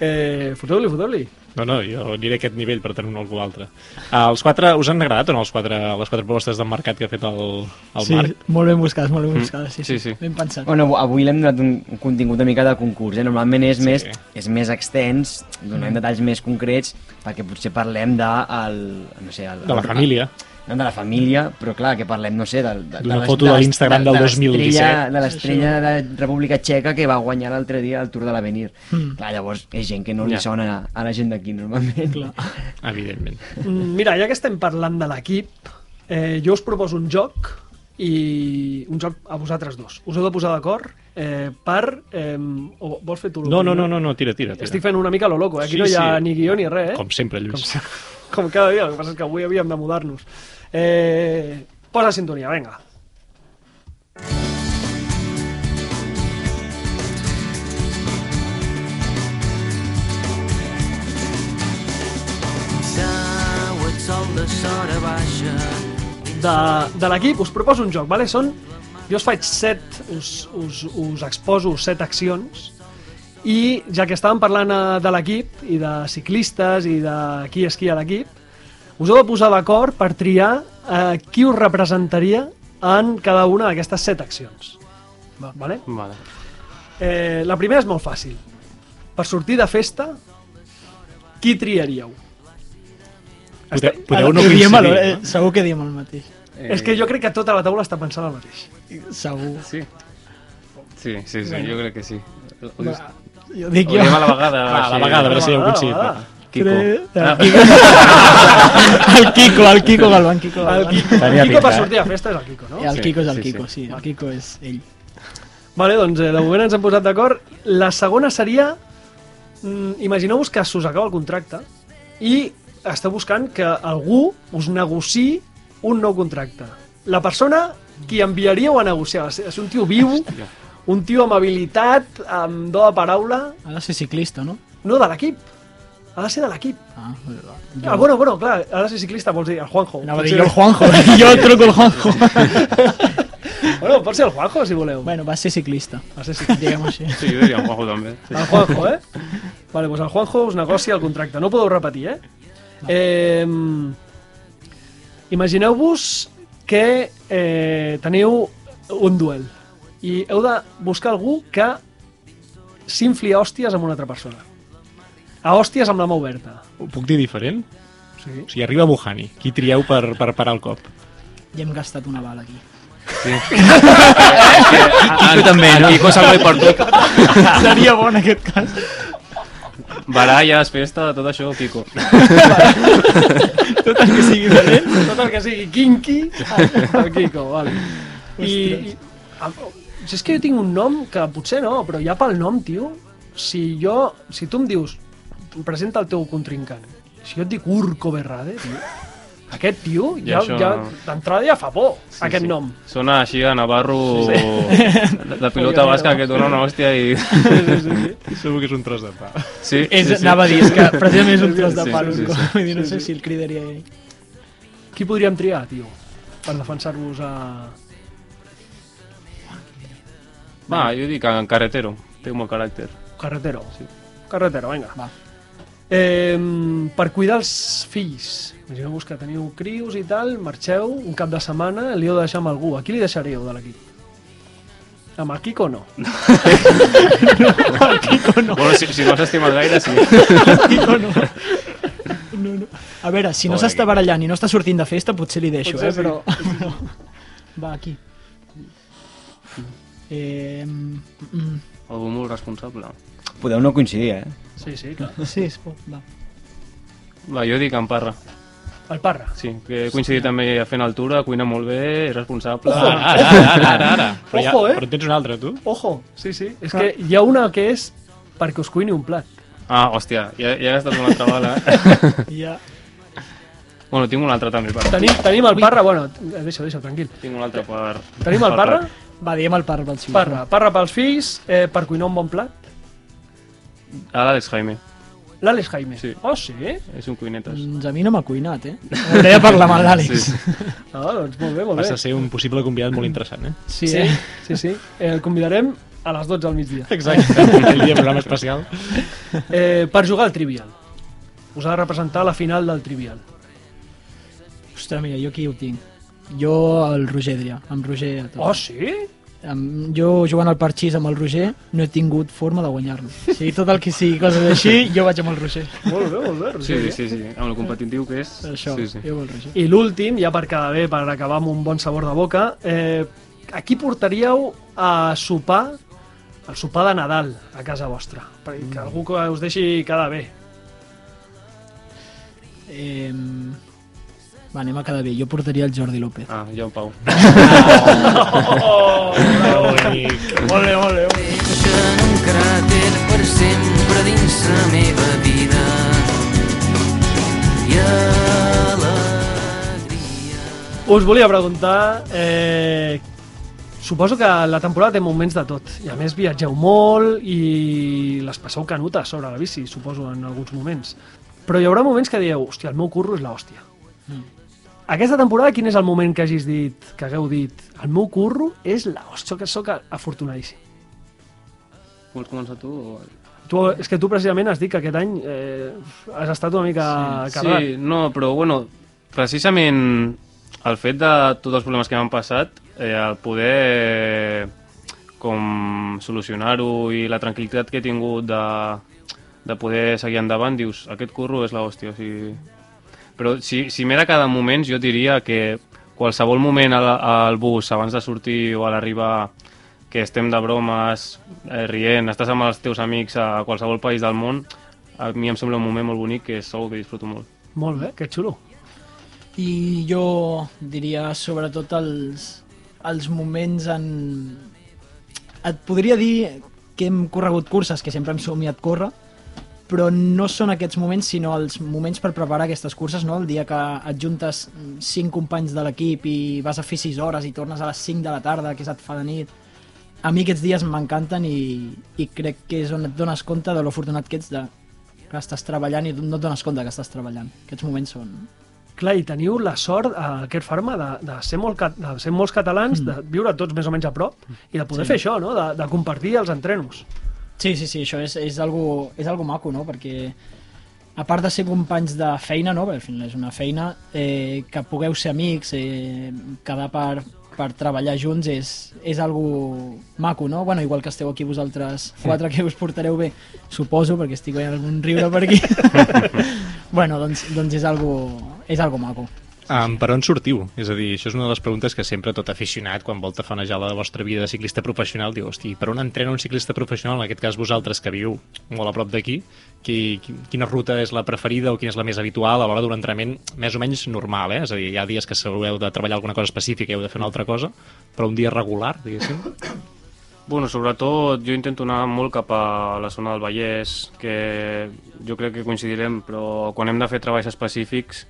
Eh, foteu-li, foteu-li. No, no, jo aniré a aquest nivell per tenir un algú altre. Ah, els quatre, us han agradat o no els quatre, les quatre propostes del mercat que ha fet el, el sí, Marc? molt ben buscades, molt ben buscades, sí, sí, Sí, sí. ben pensat. Bueno, avui l'hem donat un, un contingut una mica de concurs, eh? Normalment és, Sí. més, és més extens, donem detalls més concrets, perquè potser parlem de... El, no sé, el, De la família. No, de la família, però clar, que parlem, no sé, de, de, D'una foto de les- l'Instagram del l'estrella- 2017. De l'estrella de República Txeca que va guanyar l'altre dia el Tour de l'Avenir. Mm. Clar, llavors és gent que no li Ja. sona a la gent d'aquí, normalment. Clar. Evidentment. Mm, Mira, ja que estem parlant de l'equip, eh, jo us proposo un joc i un joc a vosaltres dos. Us heu de posar d'acord eh, per... Eh, o vols fer tu No, no, no, no, no, tira, tira. tira. Estic fent una mica lo loco, eh? Aquí Sí, no hi ha sí. ni guió ni res, eh? Com sempre, Lluís. Com, com cada dia, el que passa és que avui havíem de mudar-nos. Eh, posa sintonia, sol de De, l'equip us proposo un joc, vale? Són, jo us faig set, us, us, us exposo set accions i ja que estàvem parlant eh, de l'equip i de ciclistes i de qui esquia l'equip, us heu de posar d'acord per triar eh, qui us representaria en cada una d'aquestes set accions. Va. Vale? Vale. Eh, la primera és molt fàcil. Per sortir de festa, qui triaríeu? Podeu, podeu no diem el, coincidir. eh, segur que diem el mateix. Eh, És que jo crec que tota la taula està pensant el mateix. Segur. Sí. Sí, sí, sí, jo crec que sí. Ho, Va, jo ho dic jo. diem a la vegada. Va, a la vegada, a veure si heu coincidit. Kiko. Ah, El Kiko, (laughs) el Kiko Galván, Kiko El Galván. Kiko, Tenia el Kiko per pinta, eh? sortir a festa és el Kiko, no? El Kiko és el sí, Kiko, sí. sí, el Kiko és ell. Vale, doncs eh, de moment ens hem posat d'acord. La segona seria... Mm, Imagineu-vos que s'us acaba el contracte i esteu buscant que algú us negociï un nou contracte. La persona qui enviaríeu a negociar. Ser un tio viu, un tio amb habilitat, amb do de paraula... Ha de ser ciclista, no? No, de l'equip. Ha de ser de l'equip. Ah, Ah, bueno, bueno, clar, ha de ser ciclista, vols dir, el Juanjo. Anava a Pot dir jo el Juanjo. (laughs) jo truco el Juanjo. (laughs) Bueno, pot ser el Juanjo, si voleu. bueno, va ser ciclista, Va ser ciclista. diguem-ho així. Sí, jo diria un Juanjo també. (laughs) El Juanjo, eh? Vale, doncs el Juanjo us negocia el contracte. No podeu repetir, eh? eh Imagineu-vos que eh, teniu un duel i heu de buscar algú que s'infli hòsties amb una altra persona. A hòsties amb la mà oberta. Ho puc dir diferent? Sí. O sigui, arriba Buhani. Qui trieu per, per parar el cop? Ja hem gastat una bala aquí. Kiko (laughs) també, no? Kiko se'l per tot. Seria bo en aquest cas. Baralles, festa, tot això, Kiko. (laughs) Tot el que sigui dolent. Tot el que sigui kinky, el Kiko, vale. I, i si és que jo tinc un nom que potser no, però ja pel nom, tio, si jo, si tu em dius, presenta el teu contrincant, si jo et dic Urco Berrade, tio, aquest tio, ja, això- ja d'entrada ja fa por, Sí, aquest sí. nom. Sona així a Navarro de, de pilota basca que et dona una hòstia (laughs) i... Segur que és un tros de pa. Sí, És, sí, sí. anava a dir, és que precisament és un tros de Sí, pal, sí, Urco. sí. Vull dir, no sé si el cridaria ell. Qui podríem triar, tio, per defensar-vos a... Va, jo dic en Carretero. Té molt caràcter. Carretero. Sí. Carretero, vinga. Va. Eh, per cuidar els fills, imagineu-vos que teniu crios i tal, marxeu un cap de setmana, li heu de deixar amb algú. A qui li deixaríeu de l'equip? Amb el Kiko (laughs) no. Bueno, si, si no s'estimes gaire, sí. Kiko no. No, no. A veure, si no s'està barallant i no està sortint de festa, potser li deixo, Potser eh? Però... (laughs) Va, aquí. Eh, mm, Algú molt responsable. Podeu no coincidir, eh? Sí, sí, clar. sí, es pot, va. Va, jo dic en Parra. El Parra. Sí, que he coincidit també fent altura, cuina molt bé, és responsable. Ojo. Ara, ara, ara, ara, ara. Però, ja, Ojo, eh? però en tens un altre, tu? Ojo, sí, sí. És que hi ha una que és perquè us cuini un plat. Ah, hòstia, ja, ja he gastat una altra bala. eh? (laughs) Ja. bueno, tinc un altre també per... Tenim, tenim el Parra, bueno, deixa, deixa, tranquil. Tinc un altre per... Tenim el Parra. Va, diem el par pel fills. Parra, Parra pels fills, eh, per cuinar un bon plat. Ah, l'Àlex Jaime. L'Àlex Jaime. Sí. Oh, sí? És un cuinetes. Doncs a mi no m'ha cuinat, eh? (laughs) Hauré de parlar amb l'Àlex. Sí. (laughs) Ah, doncs molt bé, molt Vas bé. a ser un possible convidat molt interessant, eh? Sí, Sí, eh? sí, sí. Eh, el convidarem a les 12 al migdia. Exacte. (laughs) El dia programa especial. Eh, per jugar al Trivial. Us ha de representar la final del Trivial. Ostres, mira, jo aquí ho tinc. Jo el Roger Adrià, amb Roger a tot. Oh, sí? Amb, jo jugant al parxís amb el Roger no he tingut forma de guanyar-lo. O sigui, tot el que sigui coses així, jo vaig amb el Roger. Molt bé, molt bé. Sí, Roger. sí, sí. Amb el competitiu que és... Això, Sí, sí. jo amb el Roger. I l'últim, ja per quedar bé, per acabar amb un bon sabor de boca, eh, a qui portaríeu a sopar, el sopar de Nadal, a casa vostra? Per, que algú que us deixi quedar bé. Eh, Va, anem a quedar bé. Jo portaria el Jordi López. Ah, jo en Pau. Oh, molt bé. molt bé. Deixa en un cràter per sempre dins la meva vida. I alegria. Us volia preguntar... Eh, suposo que la temporada té moments de tot. I a més viatgeu molt i les passeu canutes sobre la bici, suposo, en alguns moments. Però hi haurà moments que dieu, hòstia, el meu curro és l'hòstia. Mm. Aquesta temporada, quin és el moment que hagis dit, que hagueu dit, el meu curro és l'hòstia, que sóc afortunadíssim. Vols començar tu? O... Tu, és que tu precisament has dit que aquest any eh, has estat una mica sí, carregat. Sí, no, però bueno, precisament el fet de tots els problemes que m'han passat, eh, el poder eh, com solucionar-ho i la tranquil·litat que he tingut de, de poder seguir endavant, dius, aquest curro és l'hòstia, o sigui... Però si, si m'he de cada moment, jo diria que qualsevol moment al, al bus, abans de sortir o a l'arribar, que estem de bromes, eh, rient, estàs amb els teus amics a qualsevol país del món, a mi em sembla un moment molt bonic que és segur que disfruto molt. Molt bé, que xulo. I jo diria sobretot els, els moments en... Et podria dir que hem corregut curses, que sempre hem somiat córrer, però no són aquests moments, sinó els moments per preparar aquestes curses, no? El dia que et juntes cinc companys de l'equip i vas a fer 6 hores i tornes a les 5 de la tarda, que se't fa de nit. A mi aquests dies m'encanten i, i crec que és on et dones compte de l'afortunat que ets de que estàs treballant i no et dones compte que estàs treballant. Aquests moments són... Clar, i teniu la sort a aquest Farma de, de, ser molt, de ser molts catalans, de viure tots més o menys a prop i de poder Sí. fer això, no? de, de compartir els entrenos. Sí, sí, sí, això és, és, algo, és algo maco, no? Perquè a part de ser companys de feina, no? Perquè al final és una feina, eh, que pugueu ser amics, eh, quedar per, per treballar junts és, és algo maco, no? Bueno, igual que esteu aquí vosaltres quatre que us portareu bé, suposo, perquè estic veient algun riure per aquí. (laughs) bueno, doncs, doncs és algo, és algo maco. Um, per on sortiu? És a dir, això és una de les preguntes que sempre tot aficionat, quan vol tafanejar la vostra vida de ciclista professional, diu, hosti, per on entrena un ciclista professional, en aquest cas vosaltres, que viu molt a prop d'aquí, qui, qui- quina ruta és la preferida o quina és la més habitual a l'hora d'un entrenament més o menys normal, eh? És a dir, hi ha dies que heu de treballar alguna cosa específica i heu de fer una altra cosa, però un dia regular, diguéssim. (coughs) Bueno, sobretot jo intento anar molt cap a la zona del Vallès, que jo crec que coincidirem, però quan hem de fer treballs específics,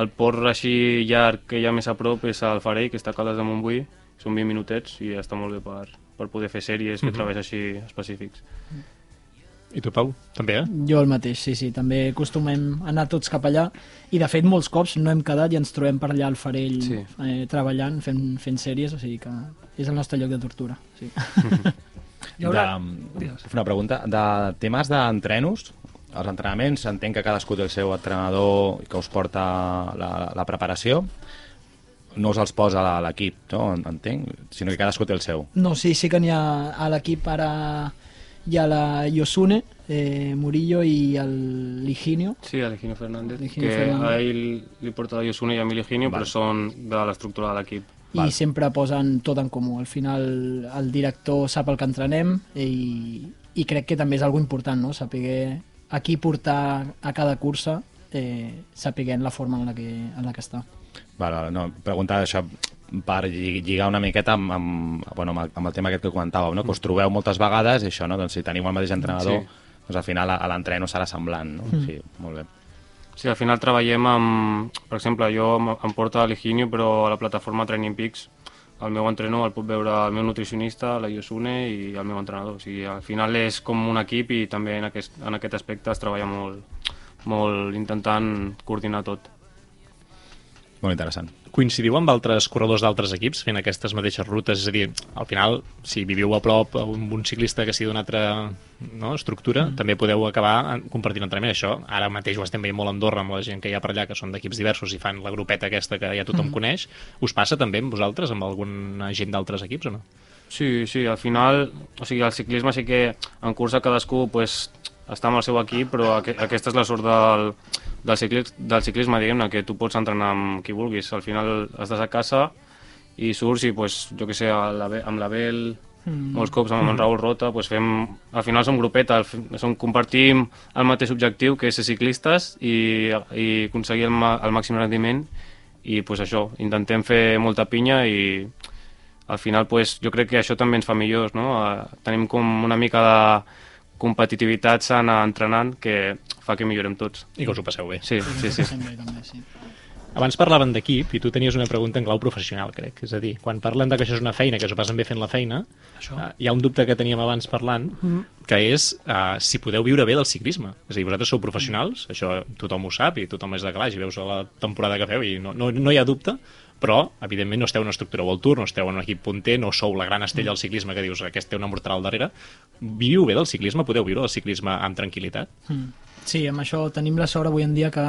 el port així llarg que hi ha més a prop és el Farell, que està a Caldes de Montbui, són 20 minutets i està molt bé per, per poder fer sèries, fer treballs així específics. I tu, Pau? També, eh? Jo el mateix, sí, sí. També acostumem a anar tots cap allà i de fet molts cops no hem quedat i ens trobem per allà al Farell Sí. eh, treballant, fent, fent sèries, o sigui que és el nostre lloc de tortura. Sí. (laughs) Hi haurà... De, una pregunta. De temes d'entrenos, els entrenaments, entenc que cadascú té el seu entrenador que us porta la, la preparació, no us els posa a l'equip, no? entenc, sinó que cadascú té el seu. No, sí, sí que n'hi ha a l'equip ara hi ha la Yosune, eh, Murillo i el Liginio. Sí, a l'Eginio Fernández, L'Higinio que Fernández. a ell li porta la Yosune i a mi l'Eginio, però són de l'estructura de l'equip. i Val. sempre posen tot en comú. Al final el director sap el que entrenem i, i crec que també és algo important, no? Saber a qui portar a cada cursa eh, sapiguent la forma en la que, en la que està. Vale, no, preguntar això per lli- lligar una miqueta amb, amb, bueno, amb, el, amb el tema aquest que comentàveu, no? que us trobeu moltes vegades i això, no? doncs si teniu el mateix entrenador, Sí. doncs al final a, a l'entreno serà semblant. No? Sí, molt bé. Sí, al final treballem amb... Per exemple, jo em, em porta l'Higinio, però a la plataforma Training Peaks el meu entreno el pot veure el meu nutricionista, la Yosune i el meu entrenador. O sigui, al final és com un equip i també en aquest, en aquest aspecte es treballa molt, molt intentant coordinar tot. Molt interessant. Coincidiu amb altres corredors d'altres equips fent aquestes mateixes rutes? És a dir, al final, si viviu a prop amb un ciclista que sigui d'una altra no, estructura, mm. també podeu acabar compartint entrenament. Això ara mateix ho estem veient molt a Andorra amb la gent que hi ha per allà, que són d'equips diversos i fan la grupeta aquesta que ja tothom mm. coneix. Us passa també amb vosaltres, amb alguna gent d'altres equips o no? Sí, sí, al final, o sigui, el ciclisme sí que en cursa cadascú pues, està amb el seu equip, però aqu aquesta és la sort del, del, ciclis del ciclisme, diguem-ne, que tu pots entrenar amb qui vulguis. Al final estàs a casa i surts i, pues, jo que sé, la, amb la Bel, mm. molts cops amb en Raül Rota, pues, fem, al final som grupeta, som, compartim el mateix objectiu, que és ser ciclistes i, i aconseguir el, el màxim rendiment i pues, això, intentem fer molta pinya i al final pues, jo crec que això també ens fa millors, no? Eh, tenim com una mica de competitivitat sana entrenant que fa que millorem tots. I que us ho passeu bé. Sí, sí, sí. També, també, sí. Abans parlaven d'equip i tu tenies una pregunta en clau professional, crec. És a dir, quan parlen de que això és una feina, que s'ho passen bé fent la feina, Això. eh, hi ha un dubte que teníem abans parlant, que és eh, si podeu viure bé del ciclisme. És a dir, vosaltres sou professionals, això tothom ho sap i tothom és de calaix i veus la temporada que feu i no, no, no hi ha dubte, però, evidentment, no esteu en una estructura World Tour, no esteu en un equip punter, no sou la gran estrella del ciclisme que dius aquest té una mortal al darrere. Viviu bé del ciclisme? Podeu viure del ciclisme amb tranquil·litat? Mm. Sí, amb això tenim la sort avui en dia que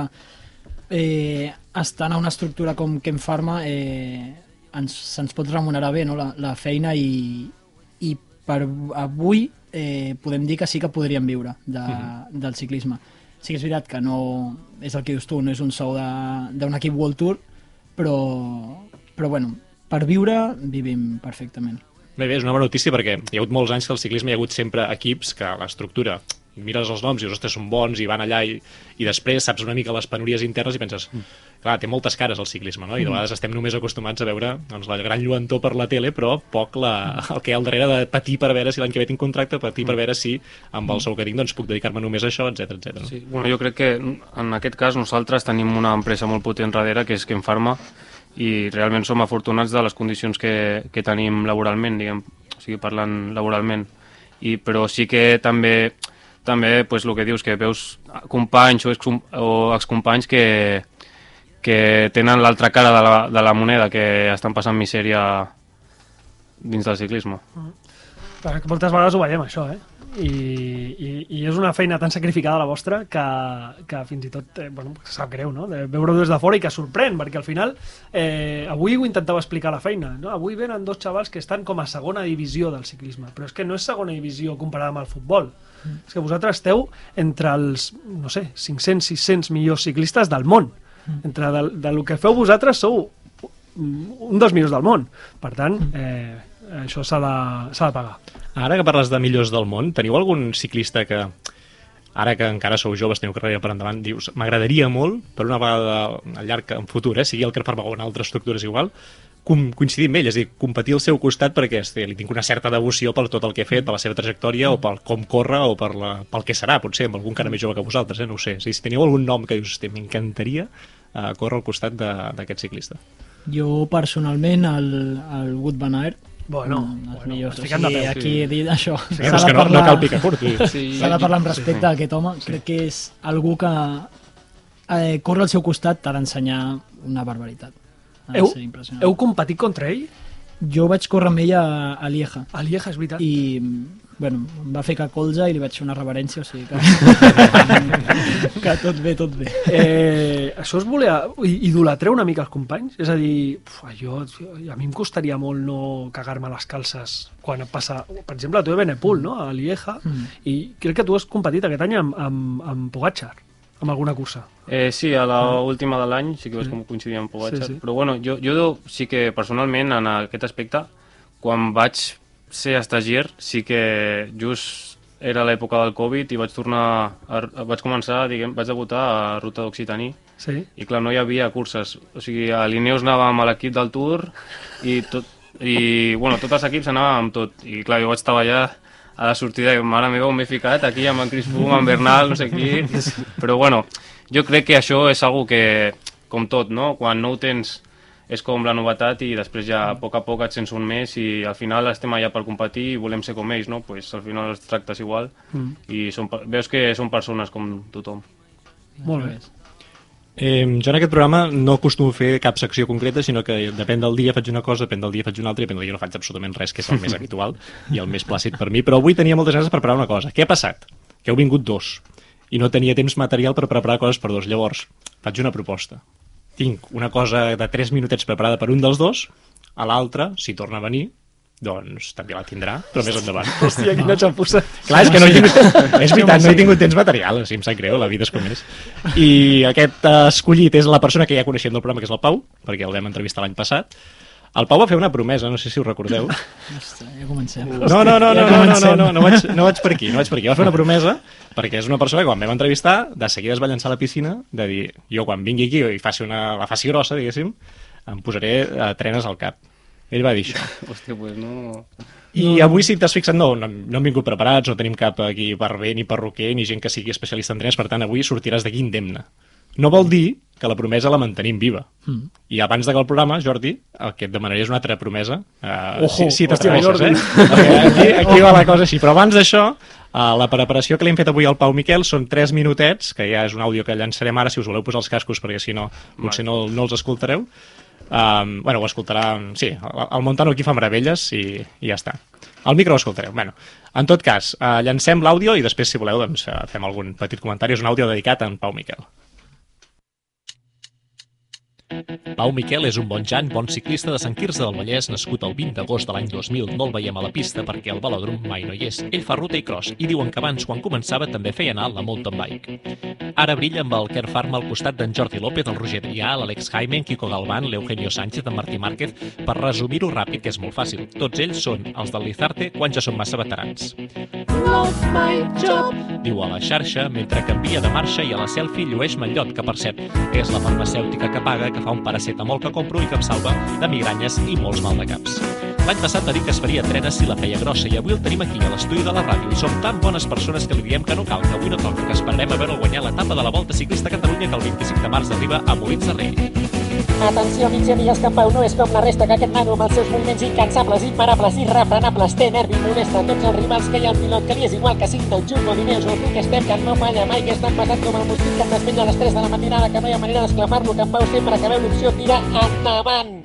eh, estant a una estructura com Ken Pharma eh, ens, se'ns pot remunerar bé no? la, la feina i, i per avui eh, podem dir que sí que podríem viure de, del ciclisme. Sí que és veritat que no és el que dius tu, no és un sou d'un equip World Tour, però, però bueno, per viure vivim perfectament. Bé, bé, és una bona notícia perquè hi ha hagut molts anys que al ciclisme hi ha hagut sempre equips que l'estructura mires els noms i dius, ostres, són bons i van allà i, i després saps una mica les penúries internes i penses, clar, té moltes cares el ciclisme, no? I de vegades estem només acostumats a veure doncs, la gran lluentor per la tele, però poc la, el que hi ha al darrere de patir per veure si l'any que ve tinc contracte, patir per veure si amb el sou que tinc doncs, puc dedicar-me només a això, etc etc. Sí, bueno, jo crec que en aquest cas nosaltres tenim una empresa molt potent darrere, que és Ken Pharma, i realment som afortunats de les condicions que, que tenim laboralment, diguem, o sigui, parlant laboralment. I, però sí que també també pues, el que dius, que veus companys o excompanys que, que tenen l'altra cara de la, de la moneda, que estan passant misèria dins del ciclisme. Perquè moltes vegades ho veiem, això, eh? I, i, i és una feina tan sacrificada la vostra que, que fins i tot eh, bueno, sap greu no? de veure-ho des de fora i que sorprèn perquè al final eh, avui ho intentava explicar la feina no? avui venen dos xavals que estan com a segona divisió del ciclisme però és que no és segona divisió comparada amb el futbol mm. és que vosaltres esteu entre els no sé, 500-600 millors ciclistes del món mm. Entre del, del que feu vosaltres sou un dels millors del món. Per tant eh, això s'ha de, de pagar. Ara que parles de millors del món, teniu algun ciclista que, ara que encara sou joves, teniu carrera per endavant, dius, m'agradaria molt, per una vegada al llarg en futur, eh, sigui el que Farmagó o en altres estructures igual, com, coincidir amb ell, és a dir, competir al seu costat perquè hosti, li tinc una certa devoció per tot el que he fet, per la seva trajectòria, o pel com corre, o per la, pel que serà, potser, amb algun cara més jove que vosaltres, eh, no ho sé. Si, si teniu algun nom que dius, hosti, m'encantaria uh, córrer al costat de- d'aquest ciclista. Jo personalment el, el Wood Van Aert Bueno, mm, els bueno, millors. O de sigui, peu, aquí he dit això. Sí, és que no, no cal picar curt. dir. Sí, S'ha de parlar amb respecte a aquest home. Crec que és algú que eh, córrer al seu costat t'ha d'ensenyar una barbaritat. Ha de Heu, heu competit contra ell? Jo vaig córrer amb ell a, a Lieja A Lieja, és veritat. i bueno, em va fer que colze i li vaig fer una reverència, o sigui que, (laughs) que tot bé, tot bé. Eh, això us volia i- idolatrar una mica els companys? És a dir, uf, jo, a mi em costaria molt no cagar-me les calces quan et passa... Per exemple, tu de Benepul, no? a Lieja, Mm. i crec que tu has competit aquest any amb, amb, amb Pogacar, amb alguna cursa. Eh, sí, a l'última de l'any sí que vas com coincidir amb Pogacar. Sí, Sí, sí. sí. Però bueno, jo, jo sí que personalment en aquest aspecte, quan vaig ser estagier, sí que just era l'època del Covid i vaig tornar, a, vaig començar, diguem, vaig debutar a Ruta d'Occitaní Sí? i clar, no hi havia curses. O sigui, a l'Ineos anàvem a l'equip del Tour i, tot, i bueno, tots els equips anàvem amb tot. I clar, jo vaig allà a la sortida i mare meva, on m'he ficat aquí amb en Chris Froome, amb Bernal, no sé qui... (laughs) Però bueno, jo crec que això és algo que, com tot, no? Quan no ho tens és com la novetat i després ja a poc a poc et sents un més i al final estem allà per competir i volem ser com ells, no? Pues al final els tractes igual Mm. i són, veus que són persones com tothom. Molt bé. Eh, jo en aquest programa no acostumo a fer cap secció concreta, sinó que depèn del dia faig una cosa, depèn del dia faig una altra, i depèn del dia no faig absolutament res, que és el més (laughs) habitual i el més plàcid per mi. Però avui tenia moltes ganes de preparar una cosa. Què ha passat? Que heu vingut dos i no tenia temps material per preparar coses per dos. Llavors, faig una proposta. Tinc una cosa de 3 minutets preparada per un dels dos, a l'altre, si torna a venir, doncs també la tindrà, però més endavant. (laughs) Hòstia, quina xapussa. Clar, és que no he tingut... (laughs) És veritat, no he tingut temps material, sigui, em sap greu, la vida és com és. I aquest eh, escollit és la persona que ja coneixem del programa, que és el Pau, perquè el vam entrevistar l'any passat. El Pau va fer una promesa, no sé si ho recordeu. (laughs) Ostres, ja comencem. No, no, no, no, Ja no, no, no, no, vaig, no vaig per aquí, no vaig per aquí. Va fer una promesa, perquè és una persona que quan vam entrevistar, de seguida es va llançar a la piscina, de dir, jo quan vingui aquí i faci una, la faci grossa, diguéssim, em posaré eh, trenes al cap. Ell va dir això. (laughs) Hòstia, pues no... I avui, si t'has fixat, no, no, no hem vingut preparats, no tenim cap aquí barber, ni perruquer, ni gent que sigui especialista en trenes, per tant, avui sortiràs d'aquí indemne. No vol dir que la promesa la mantenim viva. Mm. I abans d'acabar el programa, Jordi, el que et demanaré és una altra promesa. Uh, Ojo, si, si t'atreveixes, eh? (laughs) Perquè aquí, aquí va la cosa així. Però abans d'això, uh, la preparació que li hem fet avui al Pau Miquel són 3 minutets, que ja és un àudio que llançarem ara, si us voleu posar els cascos, perquè si no, potser no, no els escoltareu. Um, bueno, ho escoltarà... Sí, el, el Montano aquí fa meravelles i, i ja està. El micro ho escoltareu. Bueno, en tot cas, uh, llancem l'àudio i després, si voleu, doncs, uh, fem algun petit comentari. És un àudio dedicat a en Pau Miquel. Pau Miquel és un bon jan, bon ciclista de Sant Quirze del Vallès, nascut el 20 d'agost de l'any 2000. No el veiem a la pista perquè el velòdrom mai no hi és. Ell fa ruta i cross i diuen que abans, quan començava, també feia anar la mountain bike. Ara brilla amb el Care Farm al costat d'en Jordi López, el Roger Trià, l'Àlex Jaime, en Kiko Galván, l'Eugenio Sánchez, en Martí Márquez. Per resumir-ho ràpid, que és molt fàcil. Tots ells són els del Lizarte quan ja són massa veterans. My job, diu a la xarxa, mentre canvia de marxa i a la selfie llueix Mallot, que per cert és la farmacèutica que paga, que fa un paracetamol que compro i que em salva de migranyes i molts maldecaps. L'any passat va dir que es faria trenes si la feia grossa i avui el tenim aquí a l'estudi de la ràdio som tan bones persones que li diem que no cal, que avui no toca, que esperarem a veure guanyar l'etapa de la Volta Ciclista a Catalunya que el 25 de març arriba a Molins de Rei. Atenció, amics i amigues, que Pau no és com la resta, que aquest nano amb els seus moviments incansables, imparables, irrefrenables, té nervi, molesta tots els rivals que hi ha al pilot, que li és igual que del Jumbo, Dineus o el que estem, que no falla mai, que és tan pesat com el mosquit que em despenja a les 3 de la matinada, que no hi ha manera d'esclafar-lo, que en Pau sempre que veu l'opció tira endavant.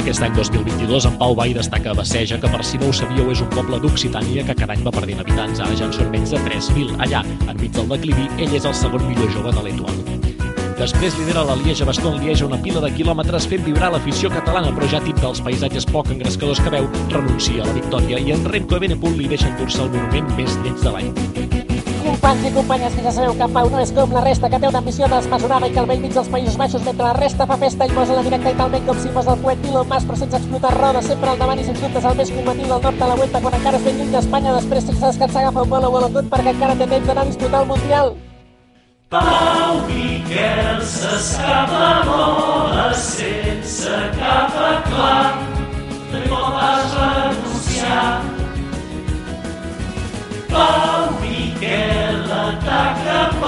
Aquest any 2022 en Pau Vall destaca a Baceja, que per si no ho sabíeu és un poble d'Occitània que cada any va perdent habitants, ara ja en són menys de 3.000. Allà, enmig del declivi, ell és el segon millor jove de l'Etoile. Després lidera la Lieja-Baston-Lieja una pila de quilòmetres fent vibrar l'afició catalana, però ja tip dels paisatges poc engrescadors que veu, renuncia a la victòria i en Remco Evenepoel li deixa endur-se el monument més lleig de l'any. Companys i companyes, que ja sabeu que Pau no és com la resta, que té una ambició desmesurada i que al vell mig dels Països Baixos, mentre la resta fa festa i posa la directa i talment com si fos el coet Elon Musk, però sense explotar roda, sempre al davant i sens dubtes el més combatiu del nord de la Vuelta, quan encara és ben lluny d'Espanya, després sense descansar agafa un vol a Wolocot perquè encara té temps d'anar a disputar el Mundial.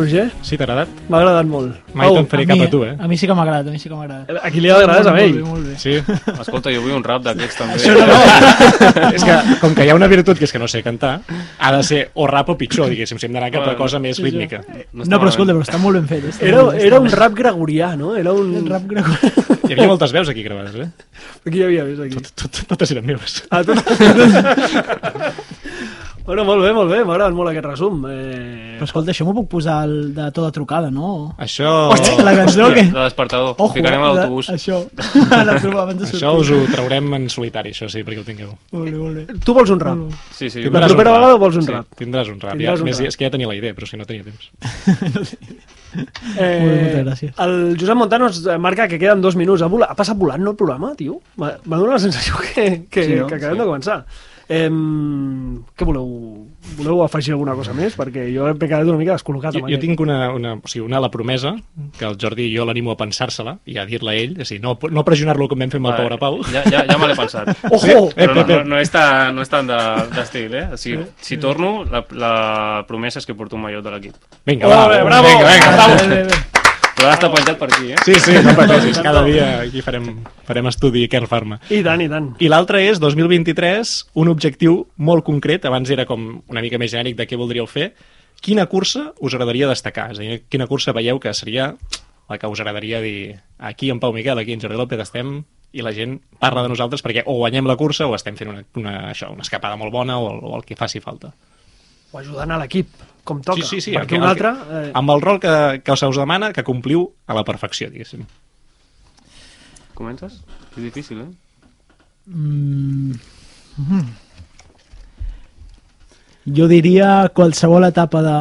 Roger? Sí, t'ha agradat? M'ha agradat molt. Mai te'n faré cap a tu, eh? A mi sí que m'ha agradat, a mi sí que m'ha agradat. A qui li ha agradat a Molt ell? bé, molt bé. Sí? Escolta, jo vull un rap d'aquests també. (laughs) és que, com que hi ha una virtut que és que no sé cantar, ha de ser o rap o pitjor, diguéssim, si hem d'anar cap a cosa més rítmica. No, però escolta, però està molt ben fet. Està Era, molt era un molt rap gregorià, no? Era un... bé. rap gregorià. Hi havia moltes veus aquí gravades, eh? Aquí hi havia, ves aquí. Tot, tot, totes eren meves. Ah, tot... (laughs) bueno, molt bé, molt bé, m'ha agradat molt aquest resum. Eh... Però escolta, això m'ho puc posar el de tota trucada, no? Això... Hòstia, la cançó que... De despertador. Ojo, Ficarem a la- l'autobús. Això. La trobo abans de sortir. Això us ho traurem en solitari, això sí, perquè ho tingueu. Molt bé, molt bé. Tu vols un rap? Sí, sí. La Tindràs propera un rap. vegada vols un sí, rap? Tindràs un rap. Tindràs ja, un més, rap. és que ja tenia la idea, però si no tenia temps. Eh, (laughs) Molt bé, moltes gràcies. El Josep Montano ens marca que queden dos minuts. Ha, volat, ha passat volant, no, el programa, tio? M'ha m'ha donat la sensació que, que, Sí, no? que acabem Sí. de començar. Eh, què voleu voleu afegir alguna cosa més? Perquè jo he quedat una mica descol·locat. Jo, jo tinc una, una, o sigui, una a la promesa, que el Jordi i jo l'animo a pensar-se-la i a dir-la a ell, és a dir, no, no pressionar-lo com vam fer amb el pobre Pau. Ja, ja, ja me l'he pensat. (laughs) Ojo! Però no, Ep, ep, no, ep. no és tan, no és tant de- d'estil, eh? O sigui, si torno, la, la promesa és que porto un mallot de l'equip. Vinga, Ole, va, bravo! vinga, vinga, bravo. Ha d'estar penjat per aquí, eh? Sí, sí, no pateixis, cada dia aquí farem, farem estudi Kern Pharma. I tant, i tant. I l'altre és 2023, un objectiu molt concret, abans era com una mica més genèric de què voldríeu fer. Quina cursa us agradaria destacar? És a dir, quina cursa veieu que seria la que us agradaria dir aquí en Pau Miquel, aquí en Jordi López estem i la gent parla de nosaltres perquè o guanyem la cursa o estem fent una, una, això, una escapada molt bona o, o el que faci falta. O ajudant a l'equip, com toca. Sí, sí, sí. Perquè el un altre... Eh, Amb el rol que, que se us demana, que compliu a la perfecció, diguéssim. Comences? És difícil, eh? Mm. Mhm. Jo diria qualsevol etapa de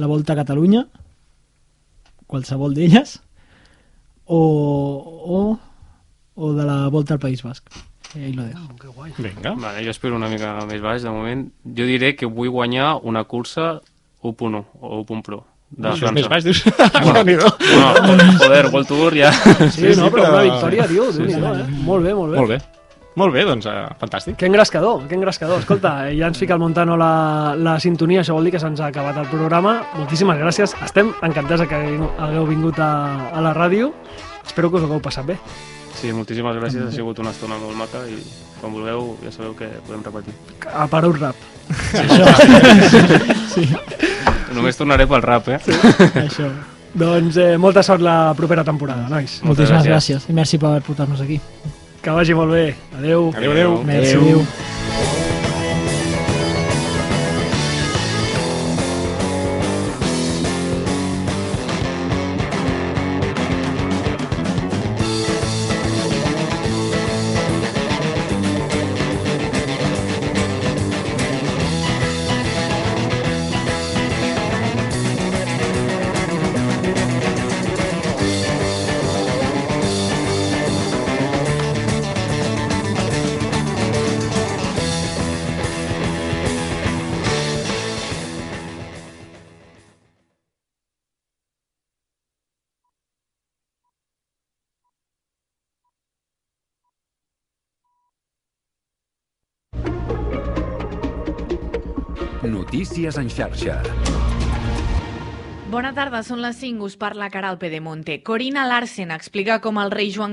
la Volta a Catalunya, qualsevol d'elles, o, o, o de la Volta al País Basc. I ahí lo dejo. que guai. Vinga. Vale, jo espero una mica més baix, de moment. Jo diré que vull guanyar una cursa 1.1 o 1.1 Pro. De Això és França. més baix, dius? Bueno, (laughs) Déu-n'hi-do. no, joder, World Tour ja... Sí, no, però una victòria, tio, sí, sí, eh? Molt bé, molt bé. Molt bé. Molt bé, doncs, uh, fantàstic. Que engrescador, que engrescador. Escolta, eh, ja ens fica el Montano la, la sintonia, això vol dir que se'ns ha acabat el programa. Moltíssimes gràcies. Estem encantats que hagueu vingut a, a la ràdio. Espero que us ho hagueu passat bé. Sí, moltíssimes gràcies, ha sigut una estona molt maca i quan vulgueu ja sabeu que podem repetir. A per un rap. (laughs) Sí, Només tornaré pel rap, eh? Sí. això. Doncs eh, molta sort la propera temporada, nois. Moltes Moltíssimes gràcies. gràcies. I merci per portar-nos aquí. Que vagi molt bé. Adeu. Adéu, adéu. Merci. Adéu. Adéu. Notícies en xarxa. Bona tarda, són les 5, us parla Caral Pedemonte. Corina Larsen explica com el rei Joan